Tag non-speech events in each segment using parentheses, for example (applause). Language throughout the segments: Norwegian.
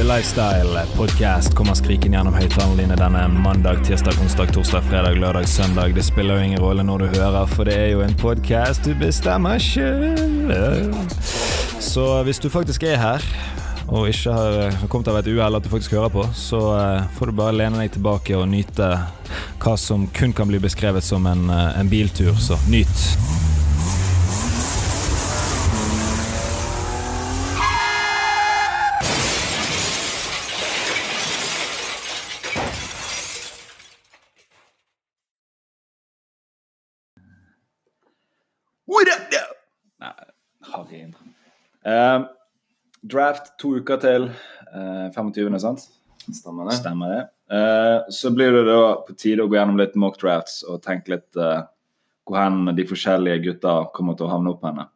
The Lifestyle Podcast kommer skriken gjennom høyttalerne dine denne mandag, tirsdag, onsdag, torsdag, fredag, lørdag, søndag. Det spiller jo ingen rolle når du hører, for det er jo en podkast du bestemmer sjøl. Så hvis du faktisk er her, og ikke har, har kommet av et uhell at du faktisk hører på, så eh, får du bare lene deg tilbake og nyte hva som kun kan bli beskrevet som en, eh, en biltur. Så nyt. Eh, draft to uker til. eh, 25., sant? Stemmer det. Stemmer det. Eh, så blir det da på tide å gå gjennom litt mock drafts og tenke litt hvor hen de forskjellige gutta kommer til å havne opp henne.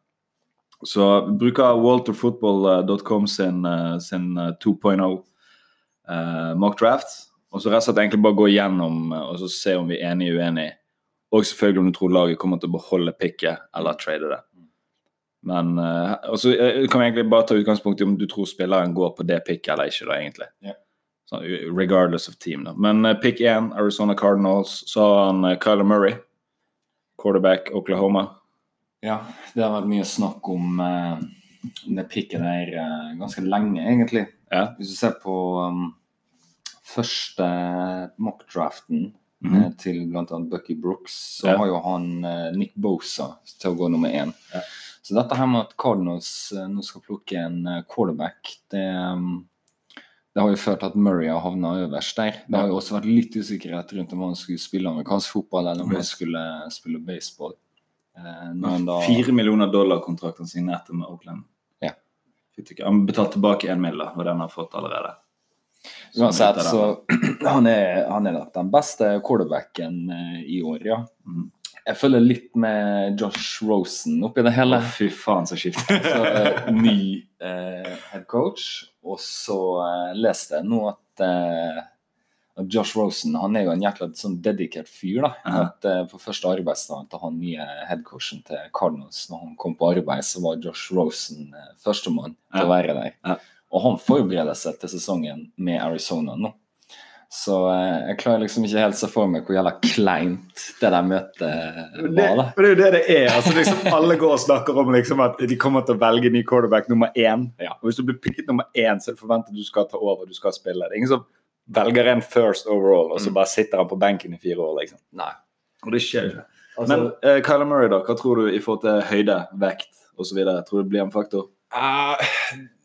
Så vi bruker walterfootball.com sin, sin eh, 2.0 eh, mock draft. Og så rett og slett egentlig bare gå igjennom eh, og så se om vi er enige uenige. Og selvfølgelig om du tror laget kommer til å beholde picket eller trade det. Men uh, og så eh, kan vi egentlig bare ta utgangspunkt i om du tror spilleren går på det picket eller ikke. da egentlig. Yeah. Så, regardless of team. da. Men uh, pick 1, Arizona Cardinals, så har han uh, Kyler Murray. Quarterback Oklahoma. Ja, det har vært mye snakk om uh, det picket der uh, ganske lenge, egentlig. Ja. Hvis du ser på um, første mock-draften Mm -hmm. til bl.a. Bucky Brooks, så Ja. har jo han eh, Nick Bosa til å gå nummer én. Ja. Så dette her med at Cardinals eh, nå skal plukke en eh, quarterback, det, um, det har jo ført til at Murray har havna øverst der. Det har jo også vært litt usikkerhet rundt om han skulle spille amerikansk fotball eller om han skulle spille baseball. Eh, Fire millioner dollar-kontrakten sin etter med Oakland. Ja. Han betalte tilbake én mill., og den har fått allerede. Uansett, så (clears throat) han er, han er den beste quarterbacken eh, i år, ja. Mhm. Jeg følger litt med Josh Rosen oppi det hele. Å, fy faen, så kjipt. (laughs) Så, eh, ny eh, head coach. Og så eh, leste jeg nå at, eh, Josh Rosen han er jo en jækla sånn dedikert fyr. da. Ja. At eh, På første arbeidsdag til han nye headcoachen til Cardinals, når han kom på arbeid, så var Josh Rosen eh, førstemann til Ja. å være der. Ja. Og han forbereder seg til sesongen med Arizona nå. Så eh, jeg klarer liksom ikke helt se for meg hvor jævla kleint det der møtet var. da. men det er jo det det er. altså liksom Alle går og snakker om liksom at de kommer til å velge ny quarterback nummer én. Ja. Og Hvis du blir picket nummer én, så er det forventet at du skal ta over, du skal spille. Det er ingen som velger en first overall, og så Mm. bare sitter han på benken i fire år. liksom. Nei. Og det skjer ikke. Altså, Men uh, Kyler Murray, da, hva tror du i forhold til høyde, vekt osv.? Tror du det blir en faktor? Eh,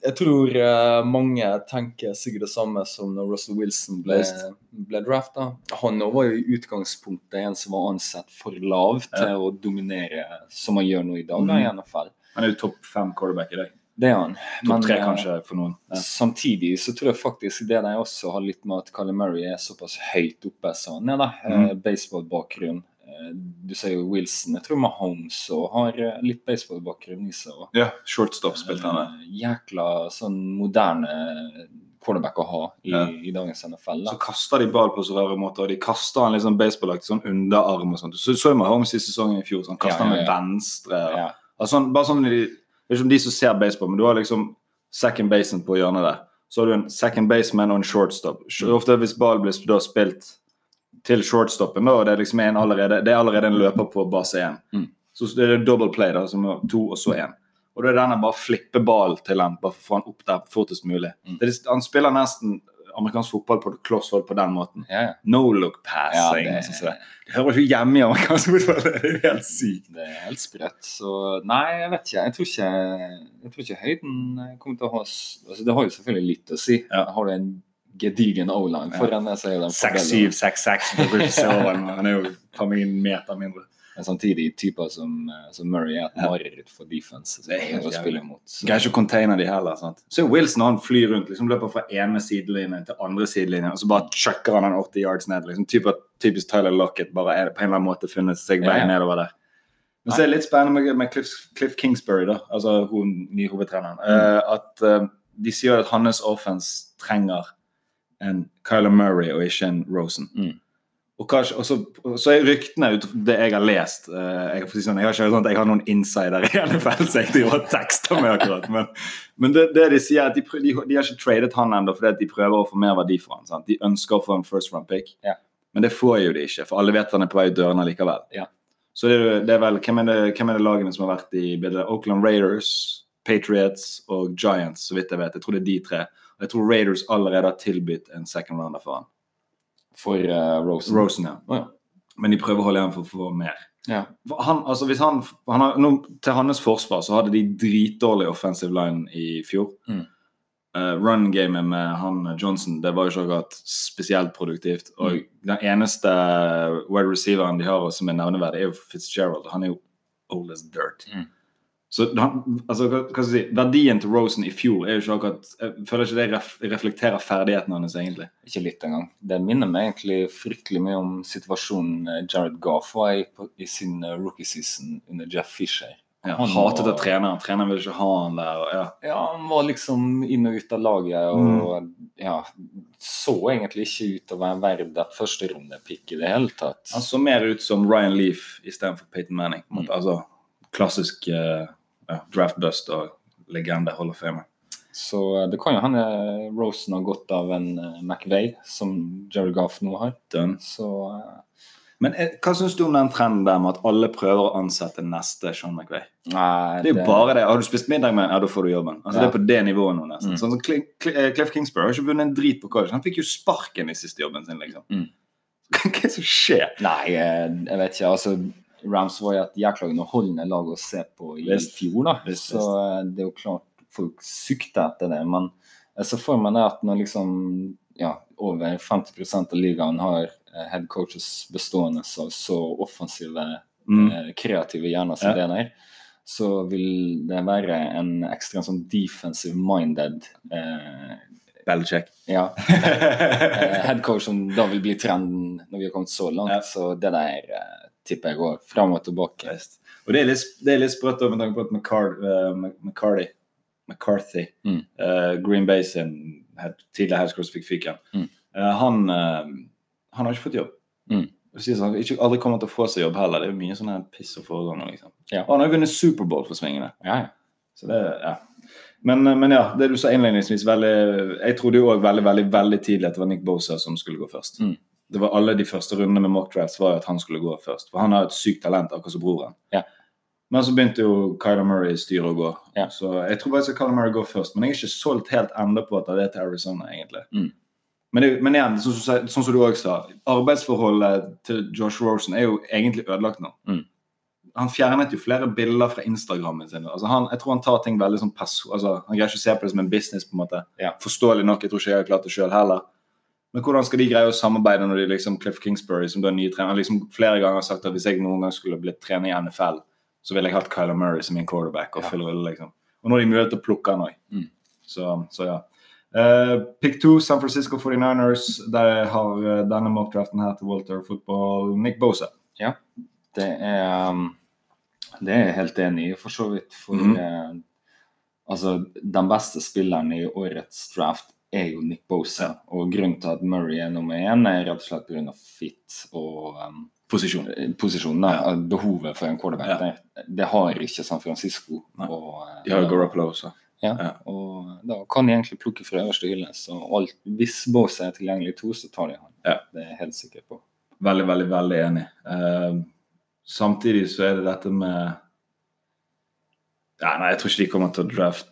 jeg tror eh, mange tenker sikkert det samme som når Russell Wilson ble, ble drafta. Han var jo i utgangspunktet en som var ansett for lav til å dominere som han gjør nå i dag, mm. i Mhm. NFL. Han er jo topp fem quarterback i dag. Det er han. Topp tre eh, kanskje for noen. Ja. Samtidig så tror jeg faktisk det de også har litt med at Kyler Murray er såpass høyt oppe som han er. da. Mhm. Eh, Baseballbakgrunn. Eh, du sier jo Wilson. Jeg tror Mahomes òg har eh, litt baseballbakgrunn i seg. Ja, shortstop spilte han. Eh, Jækla sånn moderne quarterback å ha i, Ja. i dagens NFL. Så kaster de ball på så rare måter, og de kaster han liksom baseballaktig sånn underarm og sånt. Så så jo Mahomes i sesongen i fjor, så han kaster Ja, ja, med venstre. Altså, sånn- bare sånn de, Det er ikke som de som ser baseball, men du har liksom second basen på hjørnet der. Så har du en second baseman og en shortstop. Mm. Ofte hvis ball blir da spilt til shortstoppen, da, og det er liksom en allerede, det er allerede en løper på base én. Mm. Så det er double play, da, som er to og så én. Og da er denne bare flippe ball til ham, bare for å få han opp der fortest mulig. Mm. Det er, han spiller nesten amerikansk fotball på kloss hold på den måten. Ja, ja. No look passing. Ja, det- sier det. det hører ikke hjemme i amerikansk fotball. (laughs) Det er helt sykt. Det er helt sprøtt. Så nei, jeg vet ikke. Jeg tror ikke, jeg tror ikke høyden kommer til å ha altså, Det har jo selvfølgelig litt å si. Har du en gedigen O-line foran deg, så er den fordelen. 6'7", Han er jo faen meg en meter mindre. Men samtidig typer som, eh, som Murray er et mareritt for defense Det er å spille imot. Greier ikke å containe de heller. sant? Så Wilson han flyr rundt, liksom løper fra ene sidelinje til andre sidelinje, og så bare chucker han den 80 yards ned. liksom typer, Typisk Tyler Lockett, bare er det på en eller annen måte funnet seg vei Ja, ja. nedover der. Men så er det litt spennende med, med Cliff, Cliff Kingsbury, da, altså hun nye hovedtreneren, eh, at uh, de sier at hans offense trenger en Kyler Murray og ikke en Rosen. Mm. Og, kanskje, og, så, og så er ryktene ut det jeg har lest eh, jeg, har, sånn, jeg, har ikke sånn at jeg har noen insider i NFL som jeg driver og tekster med akkurat. Men, men det, det, de sier, er at de, de, de har ikke tradet han ennå fordi de prøver å få mer verdi for han. Sant? De ønsker å få en first round pick, Ja. men det får jo de ikke. For alle vet han er på vei ut dørene likevel. Ja. Så det, det er vel, hvem er det, hvem er det lagene som har vært i? Oakland Raiders, Patriots og Giants, så vidt jeg vet. Jeg tror det er de tre. Jeg tror Raiders allerede har tilbudt en second rounder for han. For uh, Rosen. Rosen, ja. Oh, ja. Men de prøver å holde igjen for å få mer. Ja. Han, altså hvis han, han har, nå, til hans forsvar så hadde de dritdårlig offensive line i fjor. Mm. Uh, Run-gamet med han eh, Johnson det var jo ikke akkurat spesielt produktivt. Og Mm. den eneste wide receiveren de har som er nevneverdig, er jo Fitzgerald. Han er jo old as dirt. Mm. Så altså, hva, hva skal jeg si, Verdien til Rosen i fjor er jo ikke akkurat Jeg føler ikke det ref, reflekterer ferdigheten hans, egentlig. Ikke litt engang. Det minner meg egentlig fryktelig mye om situasjonen eh, Jared Goff var i i sin eh, rookie season under Jeff Fisher. Ja, Han hatet var- av treneren. Treneren ville ikke ha han der. Og, ja. Ja, han var liksom inn og ut av laget og ja, så egentlig ikke ut til å være verd et førsterundepick i det hele tatt. Han så mer ut som Ryan Leaf istedenfor Peyton Manning. Mm. Altså, klassisk eh, ja, draft bust og legende Hall of Famer. Så eh, det kan jo hende Rosen har gått av en eh, McVay, som Jerry Goff nå har. Så uh... Men eh, hva syns du om den trenden der med at alle prøver å ansette neste Sean McVay? nei, Det er jo bare det. Har du spist middag med ja, da får du jobben. Altså, Ja. Det er på det nivået nå, nesten. Mm. Sånn som Cl Cl eh, Cliff Kingsbury har ikke vunnet en drit på college. Han fikk jo sparken i siste jobben sin, liksom. Mm. (laughs) Hva er det som skjer? Nei, eh, jeg vet ikke. altså Rams var jo et jækla underholdende lag å se på i best, fjor, da. Best, Så eh, det er jo klart folk sukter etter det. Men jeg ser for meg det at når liksom ja, over 50 av ligaen har headcoaches bestående av så offensive, Mm. eh, kreative hjerner som Ja. det der, så vil det være en ekstremt sånn defensive minded eh, Belichick. ja, (laughs) eh, headcoach som da vil bli trenden når vi har kommet så langt. Ja. Så det der eh, tipper jeg går fram og tilbake. Og det er litt, det er litt sprøtt med tanke på at McCard, uh, McCarty, McCarthy, Mm. uh, Green Bay sin head, tidligere headcoach fikk fyken, Mm. uh, han, han har ikke fått jobb. Mm. Han ikke aldri kommer til å få seg jobb heller. Det er mye sånn piss og foregår nå. liksom. Ja. Og han har jo vunnet Superbowl for svingene. Ja, ja. Så det, ja. Men, men ja, det du sa innledningsvis, veldig, jeg trodde jo òg veldig, veldig, veldig tidlig at det var Nick Bosa som skulle gå først. Mm. Det var Alle de første rundene med mock drafts var at han skulle gå først. For han har et sykt talent, akkurat som broren. Ja. Men så begynte jo Kyler Murray styret å gå. Ja. Så jeg tror faktisk at Kyler Murray går først. Men jeg er ikke solgt helt enda på at det er til Arizona, egentlig. Mm. Men, det, men igjen, sånn som, sånn som du òg sa, arbeidsforholdet til Josh Rosen er jo egentlig ødelagt nå. Mm. Han fjernet jo flere bilder fra Instagrammen sin. Altså han, jeg tror han tar ting veldig sånn perso... Altså, han greier ikke å se på det som en business, på en måte. Ja. Forståelig nok, jeg tror ikke jeg har klart det sjøl heller. Men hvordan skal de greie å samarbeide når de liksom Cliff Kingsbury, som da er nye trener, liksom flere ganger har sagt at hvis jeg noen gang skulle blitt trener i NFL, så ville jeg hatt Kyler Murray som min quarterback og Ja. liksom. Og nå har de mulighet til å plukke han òg. Mm. Så, så ja. Uh, pick 2, San Francisco 49ers. Der har uh, denne mockdraften her til Walter Football Nick Bosa. Det er um, Det er jeg helt enig i, for så vidt. For mm -hmm. uh, altså, den beste spilleren i årets draft er jo Nick Bosa. Og grunnen til at Murray er nummer én, er rett og slett pga. fit og um, Posisjon. posisjonen. Ja. Behovet for en quarterback Ja. det, Det har ikke San Francisco. Og, eh, De har jo Garoppolo også. Ja, Ja. og da kan de egentlig plukke fra øverste hylle. Så alt, hvis Bosa er tilgjengelig to, så tar de han. Ja. Det er jeg helt sikker på. Veldig, veldig, veldig enig. Eh, samtidig så er det dette med ja, Nei, jeg tror ikke de kommer til å draft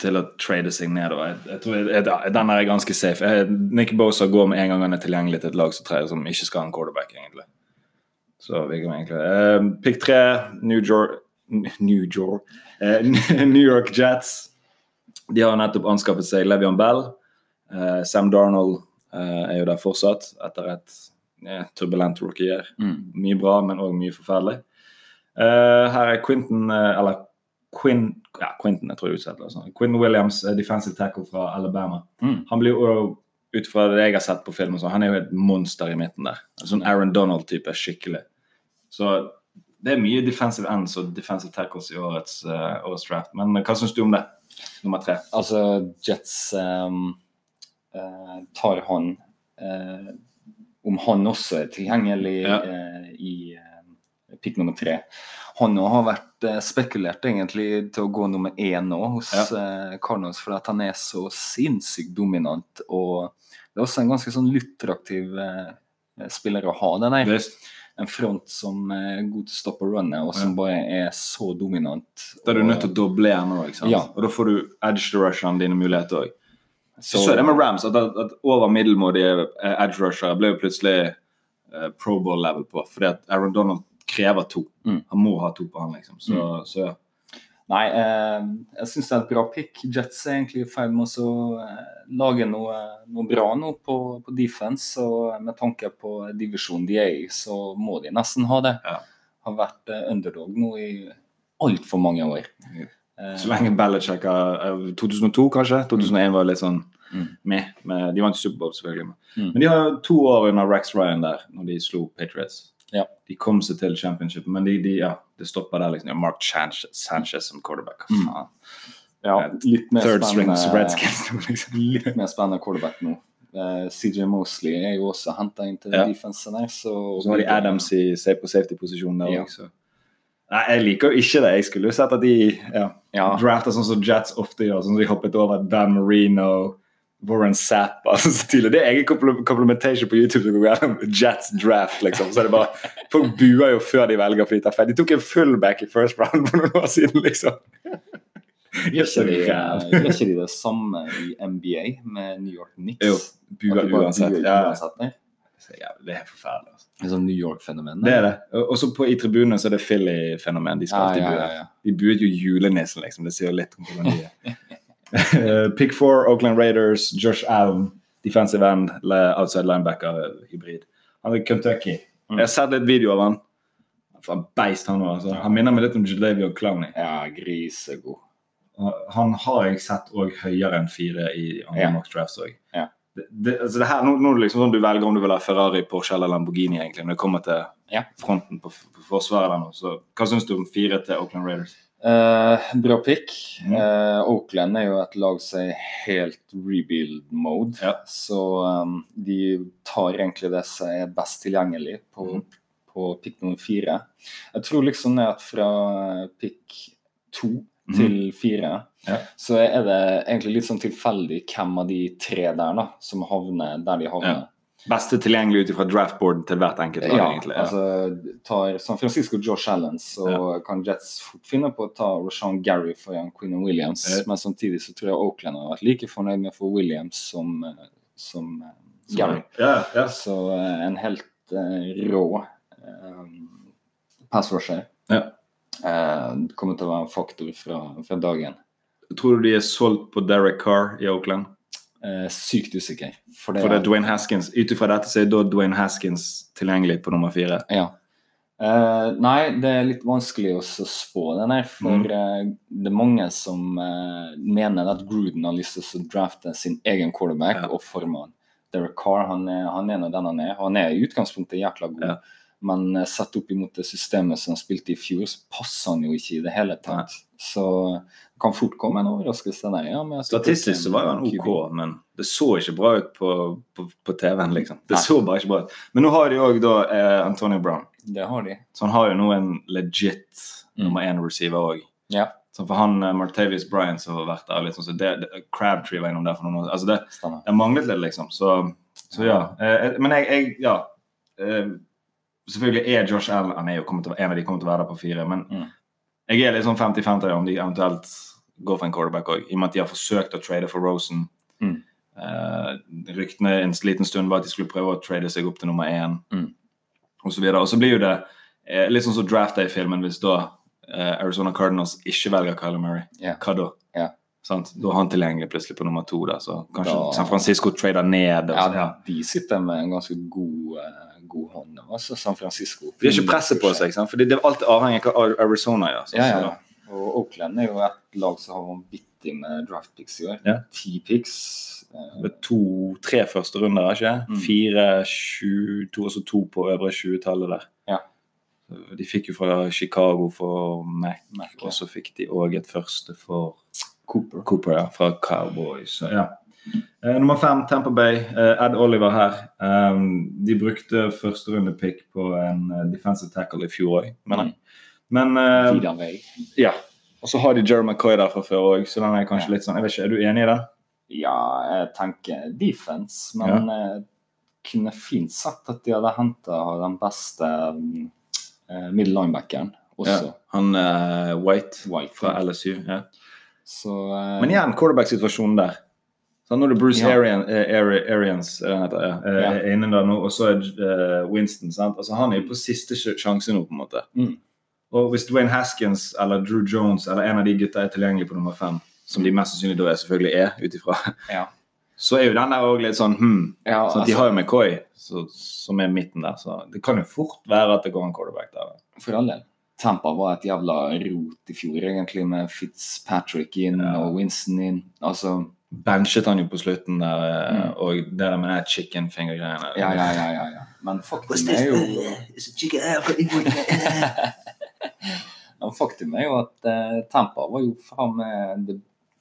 til å trade seg nedover. Jeg, jeg tror jeg, Den er ganske safe. Nick Bosa går med en gang han er tilgjengelig til et lag som, som ikke skal ha en quarterback, egentlig. Så vi kan egentlig uh, Pick tre, New York New York, eh, (laughs) New York Jets. De har nettopp anskaffet seg Levion Bell. Uh, Sam Darnold er jo der fortsatt, etter et turbulent rookie-year. Mm. Mye bra, men òg mye forferdelig. Her er Quinton eh, Eller Quinn ja, Quinton, jeg tror jeg utsetter sånn. Quinn Williams, eh, defensive tackle fra Alabama. Mm. Han blir jo ut fra det jeg har sett på film, han er jo et monster i midten der. En sånn Aaron Donald-type, skikkelig. Så det er mye defensive ends og defensive tackles i årets, uh, årets draft. Men eh, hva syns du om det? Nummer tre. Altså, Jets um, uh, tar han uh, om han også er tilgjengelig Ja. i eh, pick nummer tre. Han også har vært eh, spekulert egentlig til å gå nummer én nå hos ja. Cardinals, fordi at han er så sinnssykt dominant. Og det er også en ganske sånn luttraktiv eh, spiller å ha, den der. Best En front som er god til å stoppe runnet, og som bare er så dominant. Da er du nødt til å doble gjerne òg? Ja. Og da får du edge to rusherne dine muligheter òg. Så, Så- det med Rams at, at over middelmådige eh, edge rushere ble jo plutselig uh, pro ball level på, fordi at Aaron Donald krever to. Mm. Han må ha to på han, liksom. Så, så ja. Nei, eh, jeg syns det er et bra pick. Jets er egentlig i ferd med å eh, lage noe, noe bra nå på, på defense. Og med tanke på divisjonen de er i, så må de nesten ha det. Ja. Har vært eh, underdog nå i altfor mange år. Eh, Så lenge Belichick har eh, 2002, kanskje? 2001 var litt sånn Mm. med. med de vant Superbowl, selvfølgelig. Mm. Men de har to år under Rex Ryan der, når de slo Patriots. Ja. De kom seg til championship, men de, de, ja, det stoppa der. liksom. Ja, Mark Sanchez, Sanchez som quarterback. Mm. Faen. ja, litt mer Third spennende, liksom. (laughs) litt mer spennende quarterback nå. Uh, CJ Mosley er jo også henta inn til Ja. defensen her. Så, Så har de Adams i, på safety-posisjonen der Ja. også. Nei, jeg liker jo ikke det. Jeg skulle jo sett at de ja, Ja. drafta sånn som Jets ofte gjør. Sånn som de hoppet over Dan Marino, Warren Zapp (laughs) altså, så tidlig. Det er egen komplementation på YouTube. som går gjennom Jets draft, liksom. Så er det bare, Folk buer jo før de velger, fordi de tar feil. De tok en fullback i first round for noen år siden, liksom. Gjør ikke, de, Ræv. gjør ikke de det samme i NBA med New York Knicks? Jo, buer de uansett. buer Ja, uansett ja, det er forferdelig. Altså. er sånn New York-fenomen. Det er det. Og så på- i tribunene så er det Philly-fenomen. De skal Ja, alltid ja, bue. ja, ja. De buet jo julenissen, liksom. Det sier litt om hvordan de er. (laughs) Eh, Pick four, Oakland Raiders, Josh Allen, defensive end, outside linebacker, hybrid. Han er Kentucky. Mm. Jeg har sett litt video av han. Han beist, han òg. Altså. Han minner meg litt om Jadavion Clowney. Ja, grisegod. Han har jeg sett òg høyere enn fire i andre Ja. mock drafts òg. Ja. Altså nå, nå er det liksom sånn du velger om du vil ha Ferrari, Porsche eller Lamborghini egentlig, når det kommer til Ja. fronten på, på forsvaret der nå. Så hva syns du om fire til Oakland Raiders? Eh, bra pick. Mm. Eh, Oakland er jo et lag som er helt rebuild mode. Ja. Så um, de tar egentlig det som er best tilgjengelig på, mm. på pick nummer fire. Jeg tror liksom det at fra pick to Mhm. til fire, Ja. så er det egentlig litt sånn tilfeldig hvem av de tre der da, som havner der de havner. Ja. Beste tilgjengelig ut fra draftboarden til hvert enkelt lag, Ja, egentlig. Ja. altså tar San Francisco Josh Allen, så kan Jets fort finne på å ta Rashawn Gary foran Queen Williams. Ja. Men samtidig så tror jeg Oakland har vært like fornøyd med for Williams som, eh, som eh, Gary. Ja, ja. Så eh, en helt uh, rå um, pass rusher. Ja. uh, kommer til å være en faktor fra, fra dagen. Tror du de er solgt på Derek Carr i Oakland? Eh, sykt usikker. For det, For det er Dwayne Haskins. Ut ifra dette så er da Dwayne Haskins tilgjengelig på nummer fire. Ja. Eh, nei, det er litt vanskelig å spå den her, for Mm. eh, det er mange som eh, mener at Gruden har lyst til å drafte sin egen quarterback Ja. og formann. Derek Carr han er, han er den han er. Han er i utgangspunktet jækla god, Ja. men eh, sett opp imot det systemet som han spilte i fjor, så passer han jo ikke i det hele tatt. Så det kan fort komme en overraskelse der. Ja, Statistisk så var han OK, men det så ikke bra ut på, på, på TV-en, liksom. Det Nei. så bare ikke bra ut. Men nå har de òg da eh, Antonio Brown. Det har de. Så han har jo nå en legit Mm. nummer én-receiver òg. Ja, Så for han eh, Martavius Bryant som har vært der sånn, så det, det, Crabtree var innom der for noen år altså det, det manglet litt, liksom. Så, så ja. Eh, men jeg, jeg ja. Eh, selvfølgelig er Josh Allen han er jo kommet til, en av de kommer til å være der på fire. Men Mm. Jeg er litt sånn 50-50 om de eventuelt går for en quarterback òg. I og med at de har forsøkt å trade for Rosen. Mm. Uh, ryktene en liten stund var at de skulle prøve å trade seg opp til nummer én. Mm. Og så. Og så blir jo det eh, litt sånn som draft day-filmen hvis da uh, Arizona Cardinals ikke velger Kyler Murray. Yeah. Hva da? Sant? Da er han tilgjengelig plutselig på nummer to. Da, så kanskje Da- San Francisco trader ned. Og, Ja, ja. de sitter med en ganske god, eh, god hånd. Altså San Francisco. De har ikke presset på seg, sant? for det er alltid avhengig av hva Arizona gjør. Ja, ja. Og Oakland er jo et lag som har vanvittig med draft picks i år. Ja. Ti picks. eh, Det er to, tre første runder, ikke? Mm. Fire, sju, to, altså to på øvre 20-tallet der. Ja. De fikk jo fra Chicago for Mac, Mac, og så fikk de òg et første for Cooper. Cooper ja, fra Cowboys. Ja. Eh, nummer fem, Tamper Bay. Eh, Ed Oliver her. Um, de brukte førsterundepick på en uh, defensive tackle i fjor òg, mener jeg. Men uh, ja. Og så har de Jerry McCoy der fra før òg, så den er kanskje litt sånn Jeg vet ikke, Er du enig i den? Ja, jeg tenker defense, men jeg kunne fint sagt at de hadde henta den beste eh, middle linebackeren også. Han uh, White White. fra LSU. Ja. Så uh, Men igjen, quarterback-situasjonen der. Så nå er det Bruce Ja. Arian, eh, Arians eh, inne der nå, og så er Winston. sant? Altså Han er jo på siste sj- sjanse nå, på en måte. Mm. Og hvis Dwayne Haskins eller Drew Jones eller en av de gutta er tilgjengelig på nummer fem, som de mest sannsynlig da er, selvfølgelig er, ut ifra, ja. (laughs) så er jo den der òg litt sånn hm. ja Så de altså, har jo McCoy, så, som er midten der, så det kan jo fort være at det går en quarterback der. for all del. Tampa var et jævla rot i fjor, egentlig, med Fitzpatrick inn Ja. og Winston inn. Altså, Benchet han jo på slutten der, eh, Mm. og det der med de chicken finger-greiene. ja, ja, ja, ja, ja. Men faktum er jo (laughs) Men faktum er jo at uh, Tampa var jo faen meg det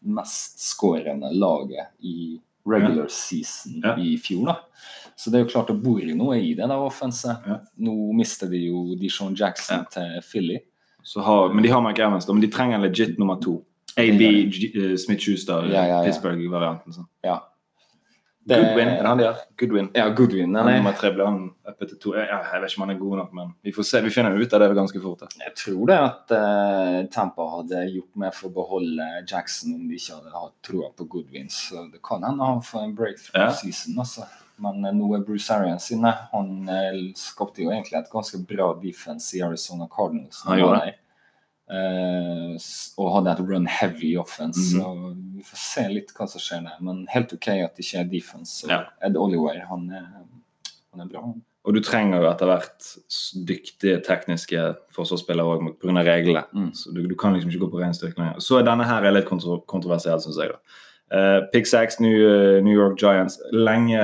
mest skårende laget i regular season Ja. i fjor. da. Så det er jo klart det bor jo noe i det der offenset. Ja. Nå mister de jo Dishon Jackson til Philly. Så har, men de har Mike Evans, men de trenger en legit nummer to. AB G- eh, Smith-Schuster, Ja, ja, ja. Pittsburgh-varianten. Ja. Det- Goodwin, er det han de har? Goodwin. Ja, Goodwin. Han Eller? nummer tre blir han oppe til to. Ja, jeg vet ikke om han er god nok, men vi får se. Vi finner ut av det ganske fort. da. Jeg tror det at uh, Tampa hadde gjort mer for å beholde Jackson om de ikke hadde hatt troa på Goodwin. Så det kan hende han får en breakthrough Ja. season. altså. Men eh, nå er Bruce Arians inne. Han eh, skapte jo egentlig et ganske bra defense i Arizona Cardinals. Han gjorde det. Eh, og hadde et run heavy offense. Mhm. så Vi får se litt hva som skjer der. Men helt OK at det ikke er defense. Ja. Ed Oliver, han er, han er bra. Og du trenger jo etter hvert dyktige tekniske forsvarsspillere òg pga. reglene. Mm. Så du, du kan liksom ikke gå på ren styrke. Så denne her er litt kontro kontroversiell, syns jeg. da. Uh, Pick Sacks, New, New York Giants. Lenge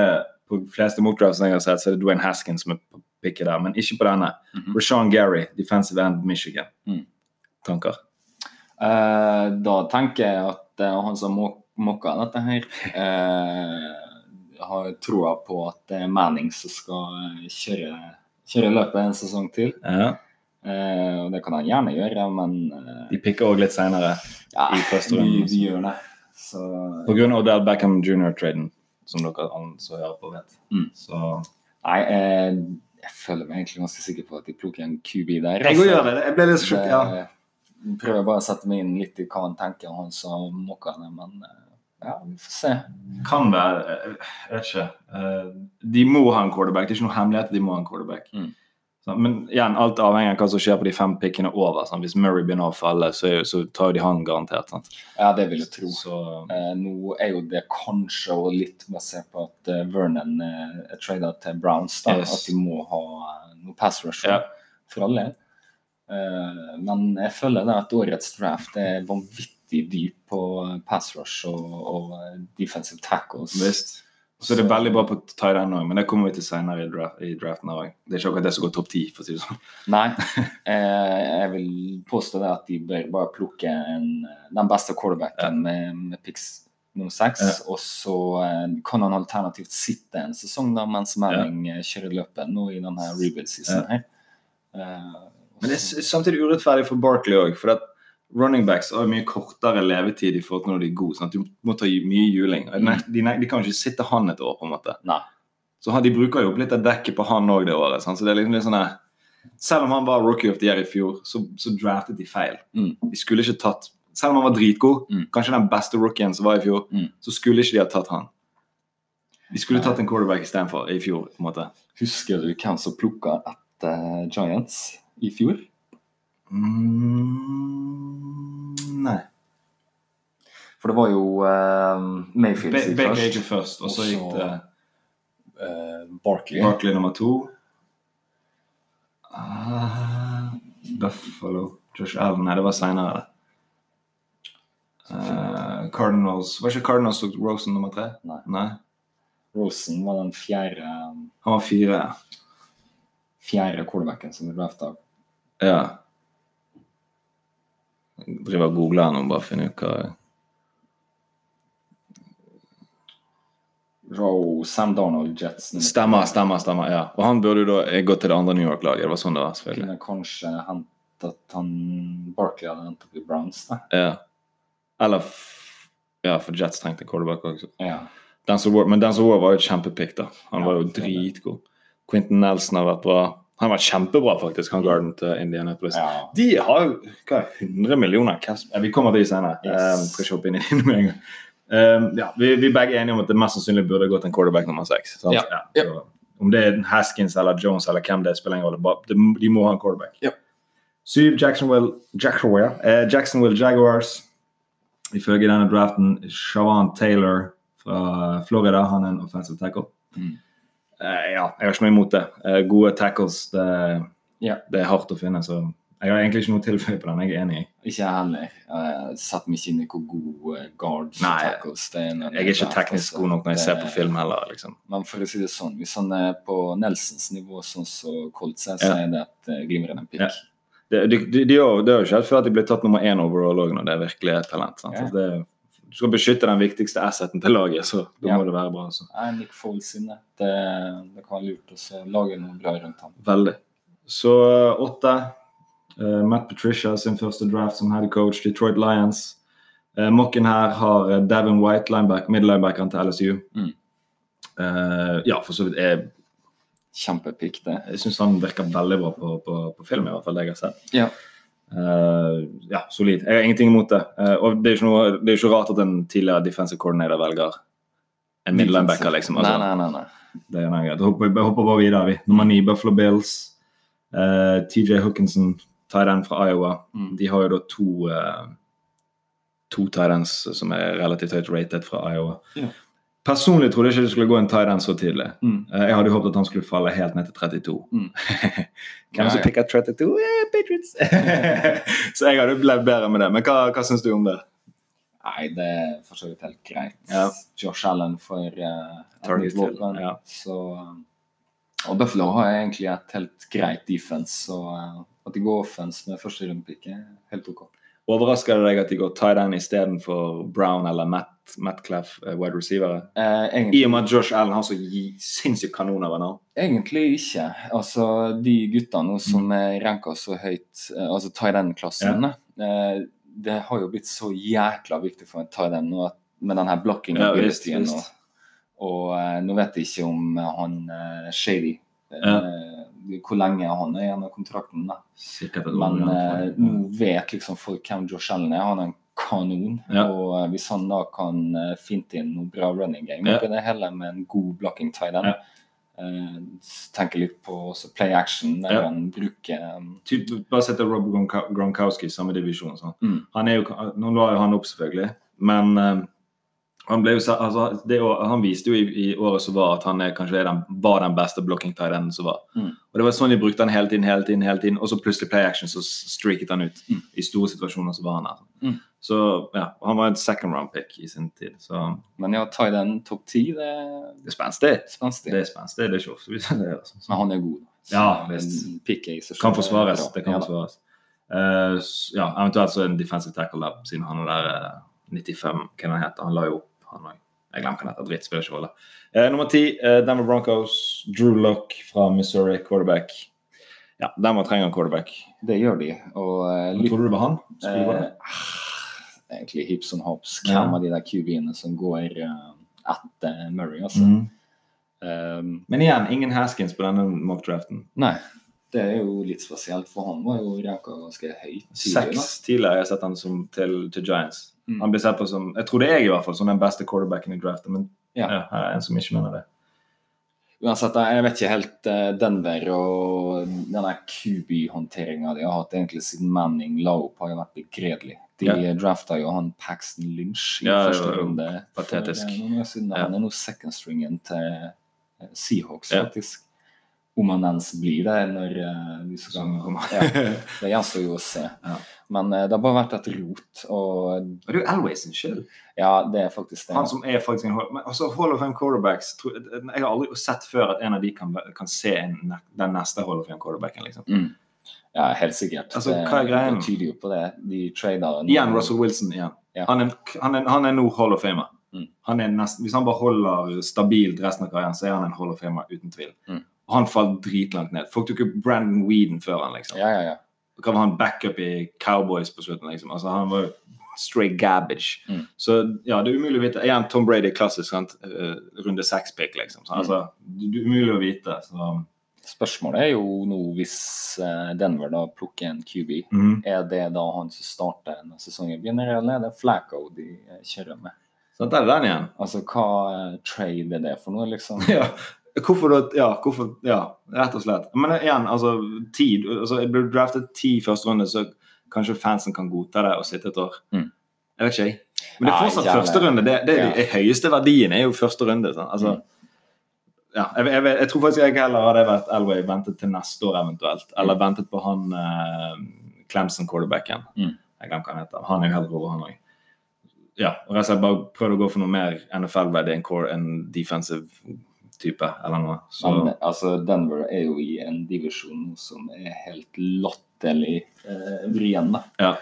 på de fleste mockdrafts jeg har sett, så er det Dwayne Haskins som er på picket der, men ikke på denne. Mhm. Rashawn Gary, defensive end Michigan. Mm. Tanker? Uh, da tenker jeg at uh, han som må- mokka dette her, uh, har troa på at det er Manning som skal eh, kjøre, kjøre løpet en sesong til. Ja. Eh, og det kan han gjerne gjøre, men De picker òg litt seinere ja, i første de, runde. de gjør det. Så Pga. Odell Beckham Jr.-traden, som dere som hører på, vet. Mm. Så Nei, eh, jeg føler meg egentlig ganske sikker på at de plukker en QB der. Jeg òg gjør det. Jeg ble litt sjuk, ja. Prøver bare å sette meg inn litt i hva han tenker, han som mokker det, men eh, ja, vi får se. Kan være Jeg vet ikke. Eh, De må ha en quarterback. Det er ikke noe hemmelighet at de må ha en quarterback. Mm. Så, men igjen, alt avhenger av hva som skjer på de fem pikkene over. Sant? Hvis Murray begynner å falle, så, så tar jo de han garantert. Sant? Ja, det vil jeg tro. Så, Eh, nå er jo det kanskje og litt basert på at uh, Vernon uh, er trada til Browns. da, Yes. At de må ha eh, noe pass rush Ja. for alle. Uh, men jeg føler det at årets draft er vanvittig dyp på pass rush og, og defensive tackles. visst. Så det er veldig bra på tight end òg, men det kommer vi til senere i, draft, i draften. også. Det er ikke akkurat det som går topp ti, for å si det sånn. Nei, (laughs) eh, jeg vil påstå det at de bør bare plukke en, den beste quarterbacken med, med picks nummer seks. Ja. Og så eh, kan han alternativt sitte en sesong da mens Manning ja. kjører løpet nå i denne rebuild-season her. Eh, Men det er samtidig urettferdig for Barkley òg, for at running backs har mye kortere levetid i forhold til når de er gode. Sant? Du må ta mye juling. De, de, de kan jo ikke sitte han et år, på en måte. Nei. Så han, De bruker jo opp litt av dekket på han òg det året. Sånn. Så det er liksom litt sånn Selv om han var rookie of the year i fjor, så, så draftet de feil. Mm. De skulle ikke tatt Selv om han var dritgod, Mm. kanskje den beste rookien som var i fjor, Mm. så skulle ikke de ha tatt han. De skulle tatt en quarterback istedenfor i fjor. på en måte. Husker du hvem som plukka etter Giants i fjor? Mm, nei. For det var jo uh, Mayfield sitt først. gikk først, og så gikk det uh, Barkley. Barkley nummer to. Uh, Buffalo. Josh Allen. Nei, det var seinere. Eh, Cardinals Var ikke Cardinals tok Rosen nummer tre? Nei. Nei. Rosen var den fjerde, Han var fire. fjerde quarterbacken som ble av Ja. Jeg driver og googler nå, bare finner finne ut hva Oh, Sam Donald, Jets. Stemmer, stemmer. stemmer, ja. Og han burde jo da gått til det andre New York-laget. Det var sånn det var, selvfølgelig. Kunne kanskje hentet han Barkley hadde hentet opp i Browns, da. Ja. Eller Ja, for Jets trengte quarterback også. Ja. Denzel Ward, men Denzel Ward var jo et kjempepick, da. Han Ja, var jo dritgod. Quentin Nelson har vært bra. Han var kjempebra, faktisk, han garden til Indianapolis. ja. De har hva, 100 millioner cash Vi kommer til de senere. Yes. Um, skal ikke hoppe inn i det med en gang. Um, ja, vi, vi er begge enige om at det mest sannsynlig burde gått en quarterback nummer seks. Ja. Ja. Om det er Haskins eller Jones eller hvem det er, spiller ingen rolle. De må ha en quarterback. Ja. Syv Jacksonville, Jacksonville, eh, Jacksonville Jaguars. Ifølge denne draften Shawan Taylor fra Florida. Han er en offensive tackle. Mm. Eh, ja, jeg har ikke noe imot det. Eh, gode tackles, det, Ja. det er hardt å finne. så jeg har egentlig ikke noe tilføye på den. Jeg er enig. i. Ikke heller. Jeg setter meg ikke inn i hvor god eh, guards Nei, tackles det er. Jeg er ikke teknisk altså. god nok når jeg ser på film heller. liksom. Men for å si det sånn, hvis han er på Nelsons nivå, sånn som Colts er, så er det et glimrende pick. Ja. Det, de, de, de, har- det har jo skjedd før at de ble tatt nummer én overall òg når det er virkelig et talent. sant? Ja. Det, du skal beskytte den viktigste asseten til laget, så da Ja. må det være bra. altså. er Nick Foles inne. Det, det kan være lurt å lage noe bra rundt ham. Veldig. Så uh, åtte. Uh, Matt Patricia sin første draft som head coach, Detroit Lions. Uh, Mokken her har Devin Davin White, lineback, middelinebackeren til LSU. Mm. Uh, ja, for så vidt. er Kjempepikk, det. jeg syns han virker veldig bra på, på, på film, i hvert fall det jeg har sett. Ja. Uh, ja, solid. Jeg har ingenting imot det. Uh, og det er, ikke det er ikke rart at en tidligere defensive coordinator velger en midlinebacker, liksom. Altså, Nei, nei, nei. nei. Det er greit. Jeg hopper bare videre. vi. Nummer ni, Buffalo Bills. Uh, TJ Hookinson, tight fra Iowa. Mm. De har jo da to uh, to tight som er relativt høyt rated fra Iowa. Ja. Personlig trodde jeg ikke det skulle gå en tight end så tidlig. Mm. Uh, jeg hadde håpet at han skulle falle helt ned til 32. Mm. (laughs) Hvem som picker 32? Eh, Patriots! (laughs) så jeg hadde levd bedre med det. Men hva, hva syns du om det? Nei, det er for så vidt helt greit. Ja. Josh Allen for uh, Target til, våpen. ja. Så, um, og Buffalo har egentlig et helt greit defense, så uh, at de går offense med første rundepick, er helt OK. Overrasker det deg at de går tight end istedenfor Brown eller Matt, Matt Cleff, eh, wide receiver? Eh, I og med at Josh Allen har så sinnssykt kanoner over navn. egentlig ikke. Altså, de gutta nå som er ranka så høyt, eh, altså tight end-klassen, eh, det har jo blitt så jækla viktig for en tight end nå at, med den her blocking Ja, visst, visst. Og eh, nå vet jeg ikke om han eh, Shady eh, Ja. Hvor lenge han er igjen av kontrakten. da. Men eh, nå vet liksom folk hvem Josh Allen er. Han er en kanon. Ja. Og eh, hvis han da kan eh, finte inn noe bra running game Ja. det hele med en god blocking tight end Ja. eh, Tenker litt på play action, der Ja. han bruker um, Typ, bare sett Rob Gronkowski i samme divisjon. Sånn. Mm. Han er jo, nå la jo han opp, selvfølgelig, men eh, han, jo, altså, det, han viste jo i, i året som var, at han er, kanskje er den, var den beste blocking tight enden som var. Mm. Og Det var sånn de brukte han hele tiden, hele tiden, hele tiden, og så plutselig play action, så streaket han ut. Mm. I store situasjoner så var han der. Mm. Så ja, han var et second round pick i sin tid. Så Men ja, tight end topp ti, det det er spenstig. er. Det er spenstig. Det er ikke ofte vi ser det. Altså. Men han er god. Så Ja, visst. er Kan forsvares. Det kan Ja forsvares. Uh, ja, eventuelt så en defensive tackle der, siden han er der eh, 95 Hva han heter han? la jo opp, han òg. Jeg glemmer hva han heter. Dritt, spiller ikke rolle. Eh, nummer ti, eh, Denver Broncos. Drew Lock fra Missouri, quarterback. Ja, Denver trenger en quarterback. Det gjør de. Og eh, Hva Tror du det var han? Eh, egentlig hips and hops. Ja. Hvem av de der QB-ene som går uh, etter Murray, altså. Mm. Um, Men igjen, ingen Haskins på denne mock-draften. nei, det er jo litt spesielt, for han var jo ranka ganske høyt. Seks tidligere har jeg sett han som til, til Giants. Mm. Han blir sett på som Jeg trodde jeg i hvert fall som den beste quarterbacken i draften, men Ja. ja, her er en som ikke mener det. Uansett, jeg vet ikke helt eh, Denver og denne QB-håndteringa de har hatt egentlig siden Manning la opp, har jo vært begredelig. De Ja. drafta jo han Paxton Lynch i Ja, første runde. patetisk. For, noen år siden. Han er nå second stringen til eh, Seahawks, faktisk. Om han ens blir det når eh, de skal Som ja, Det gjenstår jo å se. (laughs) Ja. Men eh, det har bare vært et rot. Og Og det er jo Elway sin skyld. ja, det er faktisk det. Han som er faktisk en men altså Hall of Fame quarterbacks Jeg har aldri sett før at en av de kan, kan se en, den neste Hall of Fame quarterbacken. liksom. Mm. Ja, helt sikkert. Altså, det, hva er greien? det tyder jo på det. De trader Igjen Russell Wilson. igjen. Ja. Han, er, han, er, han er nå Hall of Famer. Mm. Han nesten, hvis han bare holder stabilt resten av karrieren, så er han en Hall of Famer uten tvil. Mm. Og han falt dritlangt ned. Folk tok jo Brandon Weeden før han, liksom. Ja, ja, ja. Hva kan han backup i Cowboys på slutten, liksom? Altså, han var jo straight garbage. Mm. Så ja, det er umulig å vite. Igjen, Tom Brady klassisk, sant? Eh, runde seks-pick, liksom. Så, altså, det det er umulig å vite. Så. Spørsmålet er jo nå hvis eh, Denver da plukker en QB, mm. er det da han som starter når sesongen begynner, eller er det Flacco de eh, kjører med? Så der er den igjen. Altså hva trade er det for noe, liksom? (laughs) Ja. Hvorfor da? Ja, hvorfor, ja, rett og slett. Men igjen, altså, tid. Altså, Blir ble draftet ti første runde, så kanskje fansen kan godta det og sitte et år. Mm. Jeg vet ikke, jeg. Men det er fortsatt gjerne. første runde. Det, det er Ja. høyeste verdien er jo første runde. Sånn. Altså, Mm. ja, jeg, jeg, jeg, tror faktisk jeg heller hadde vært Elway ventet til neste år eventuelt. Eller ventet på han uh, Clemson-quarterbacken. Mm. Jeg glemmer hva han heter. Han er jo heller over, han òg. Ja, og rett og slett bare prøvd å gå for noe mer NFL-verdig enn core- enn defensive type eller noe. Så Men altså, Denver er jo i en divisjon som er helt latterlig eh, vrien. da. ja.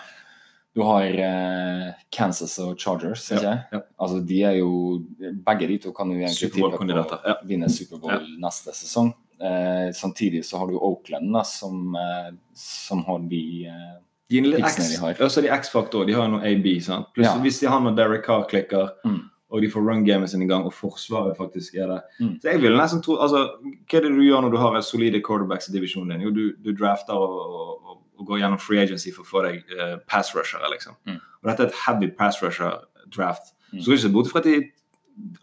Du har eh, Kansas og Chargers, ikke Ja, ja. Altså, de er jo Begge de to kan jo egentlig tippe på ja. å vinne Superbowl neste sesong. Eh, samtidig så har du Oakland, da, som, eh, som har de eh, De de har. så er de X-faktor. De har jo noe AB. sant? Pluss Ja. hvis de har noe Derek Carr klikker, Mm. Og de får run-gamet sin i gang, og forsvaret faktisk er der. Mm. Så jeg vil nesten tro altså, Hva er det du gjør når du har en solide quarterbacks i divisjonen din? Jo, du, du drafter og, og, og går gjennom free agency for å få deg eh, pass rushere, liksom. Mm. Og dette er et heavy pass rusher-draft. Mm. Så skal er ikke bort fra at de,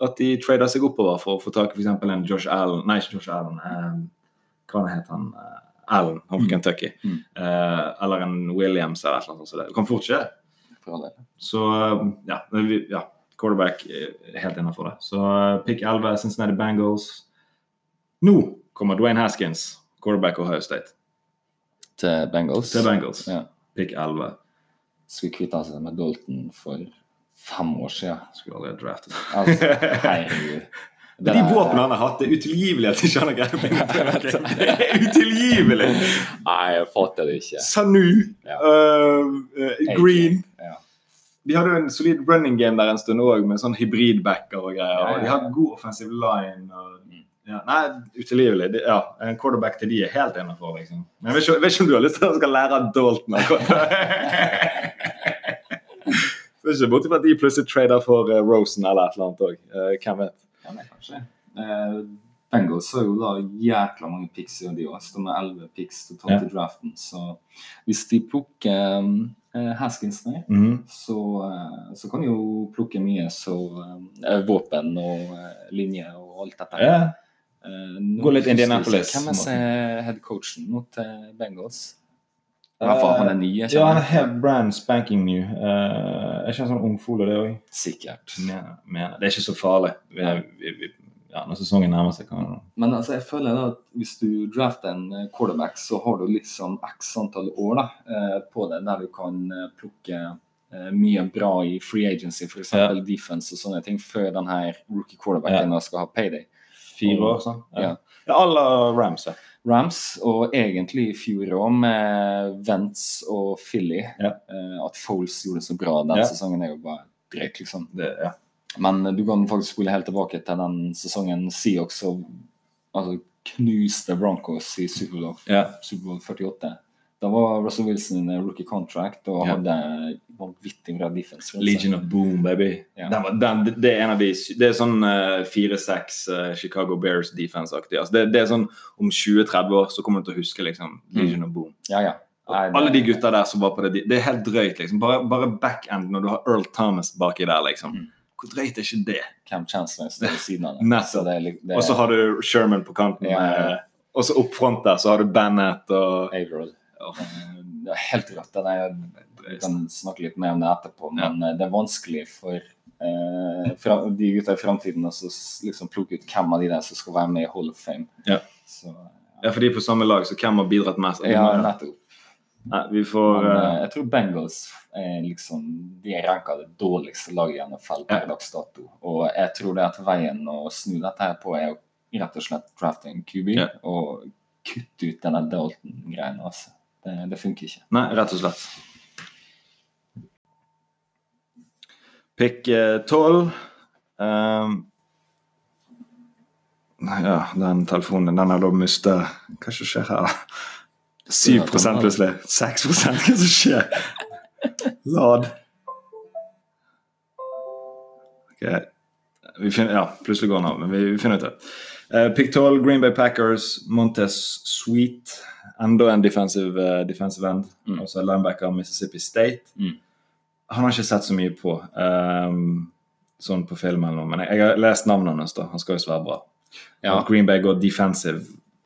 at de trader seg oppover for å få tak i f.eks. en Josh Allen Nei, ikke Josh Allen. Um, hva het han? Uh, Allen, han fra Mm. Kentucky. Mm. Uh, eller en Williams eller et eller annet sånt. Det kan fort skje. Så um, ja, men vi- ja quarterback er helt innafor det. Så uh, pick 11, Cincinnati Bengals. Nå kommer Dwayne Haskins, quarterback Ohio State, Til Bengals. til Bengals. Ja. Pick 11. Skulle kvitte seg med Dalton for fem år siden. Skulle aldri ha draftet. Altså, (laughs) herregud. Det De våpnene han har hatt, det er utilgivelig at ikke han har Det er utilgivelig! Nei, jeg fatter det ikke. Sanu, uh, uh, Green Ja. De hadde jo en solid running game der en stund òg, med sånn hybridbacker og greier. Ja, ja, og De ja. hadde god offensive line. Og, Mm. ja, nei, utilgivelig. Det, ja, en quarterback til de er helt innafor, liksom. Men jeg vet, ikke, jeg vet ikke om du har lyst til å lære av Dalton akkurat. Så ikke borti fra at de plutselig trader for uh, Rosen eller et eller annet òg. hvem vet. Ja, nei, kanskje. Uh, Bengals har jo da jækla mange picks i år, de òg. Står med elleve picks totalt Ja. i draften. Så hvis de plukker eh, Haskins mm. Mhm. så, eh, så kan jo plukke mye så eh, våpen og linjer linje og alt dette. Yeah. Eh, nå Gå litt Indianapolis. Hvem er headcoachen nå til Bengals? I hvert fall han er ny. Ja, han er brand spanking new. Uh, jeg kjenner sånn ungfole, det òg? Sikkert. Men, men, Det er ikke så farlig. Vi, vi, vi, ja, når sesongen nærmer seg, kan Men altså, jeg føler at hvis du drafter en eh, quarterback, så har du liksom x antall år da, eh, på det, der du kan eh, plukke mye bra i free agency, f.eks. Ja. defense og sånne ting, før denne rookie quarterbacken ja. skal ha payday. Fire år, sånn? Ja. Ja, alle Rams, ja. Rams, og egentlig i fjor òg, med Vents og Philly. At Foles gjorde det så bra den sesongen, er jo bare drøyt, liksom. Det, ja. Men du kan faktisk spole helt tilbake til den sesongen Seahawks og altså, knuste Broncos i Superbowl, Ja. Super 48. Da var Russell Wilson en rookie contract og hadde vanvittig bra defense. Legion of Boom, baby. Ja. Den var, den, det er en av de Det er sånn eh, 4-6 uh, Chicago Bears defense-aktig. Altså, det, det er sånn om 20-30 år så kommer du til å huske liksom Legion of Boom. Ja, ja. Nei, det- Alle de gutta der som var på det Det er helt drøyt, liksom. Bare, bare backend når du har Earl Thomas baki der, liksom. Mm. Hvor dreit er ikke det? Cam Chancellor står ved (laughs) siden av det. Og så har du Sherman på kanten. Ja, ja. med- Og så opp front der så har du Bennett og er Averill. Eh, Det er helt rått. Jeg vi kan snakke litt mer om det etterpå, men ja. det er vanskelig for eh, fra, de gutta i framtiden å så liksom plukke ut hvem av de der som skal være med i Hall of Fame. Ja. Så, Ja, for de er på samme lag, så hvem har bidratt mest? ja, nettopp. Nei, vi får Men, eh, eh, jeg tror Bengals er liksom De er ranka det dårligste laget i NFL per Ja. dags dato. Og jeg tror det at veien å snu dette her på er å rett og slett drafte en QB Ja. og kutte ut denne Dalton-greien. Altså. Det, det funker ikke. Nei, rett og slett. Pick tolv. 12. Um, ja, den telefonen den har da mista Hva skjer her? 7 plutselig. 6 Hva som skjer? Lad. Ok. Vi finner, ja, plutselig går den av, men vi, vi finner ut det. Uh, Pictol, Green Bay Packers, Montes Sweet. Enda en defensive, uh, defensive end. Mm. Altså linebacker Mississippi State. Mm. Han har ikke sett så mye på. Um, sånn på film eller noe, men jeg, jeg har lest navnet hans. da, Han skal jo være bra. Ja. Green Bay går defensive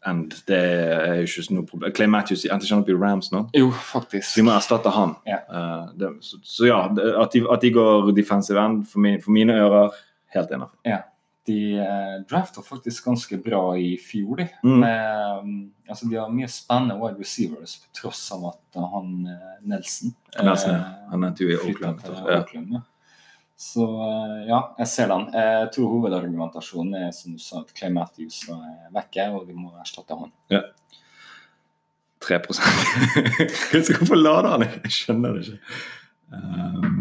end, det er jo ikke noe problem. Clay Matthews endte ikke han opp i Rams nå? Jo, faktisk. Vi må erstatte han. Ja. Uh, det, så, så ja, at, de, at de går defensive end, for, min, for mine ører, helt innafor. Ja. De uh, drafta faktisk ganske bra i fjor, de. Mm. Med, um, altså, de har mye spennende wide receivers på tross av at han uh, Nelson Nelson, ja. eh, Han endte jo i Oakland. til Ja. Oakland, ja. Så eh, ja, jeg ser den. Jeg tror hovedargumentasjonen er som du sa, at Clay Matthews er vekke, og vi må erstatte han. 3 Hvorfor lader han? Jeg skjønner det ikke. Um,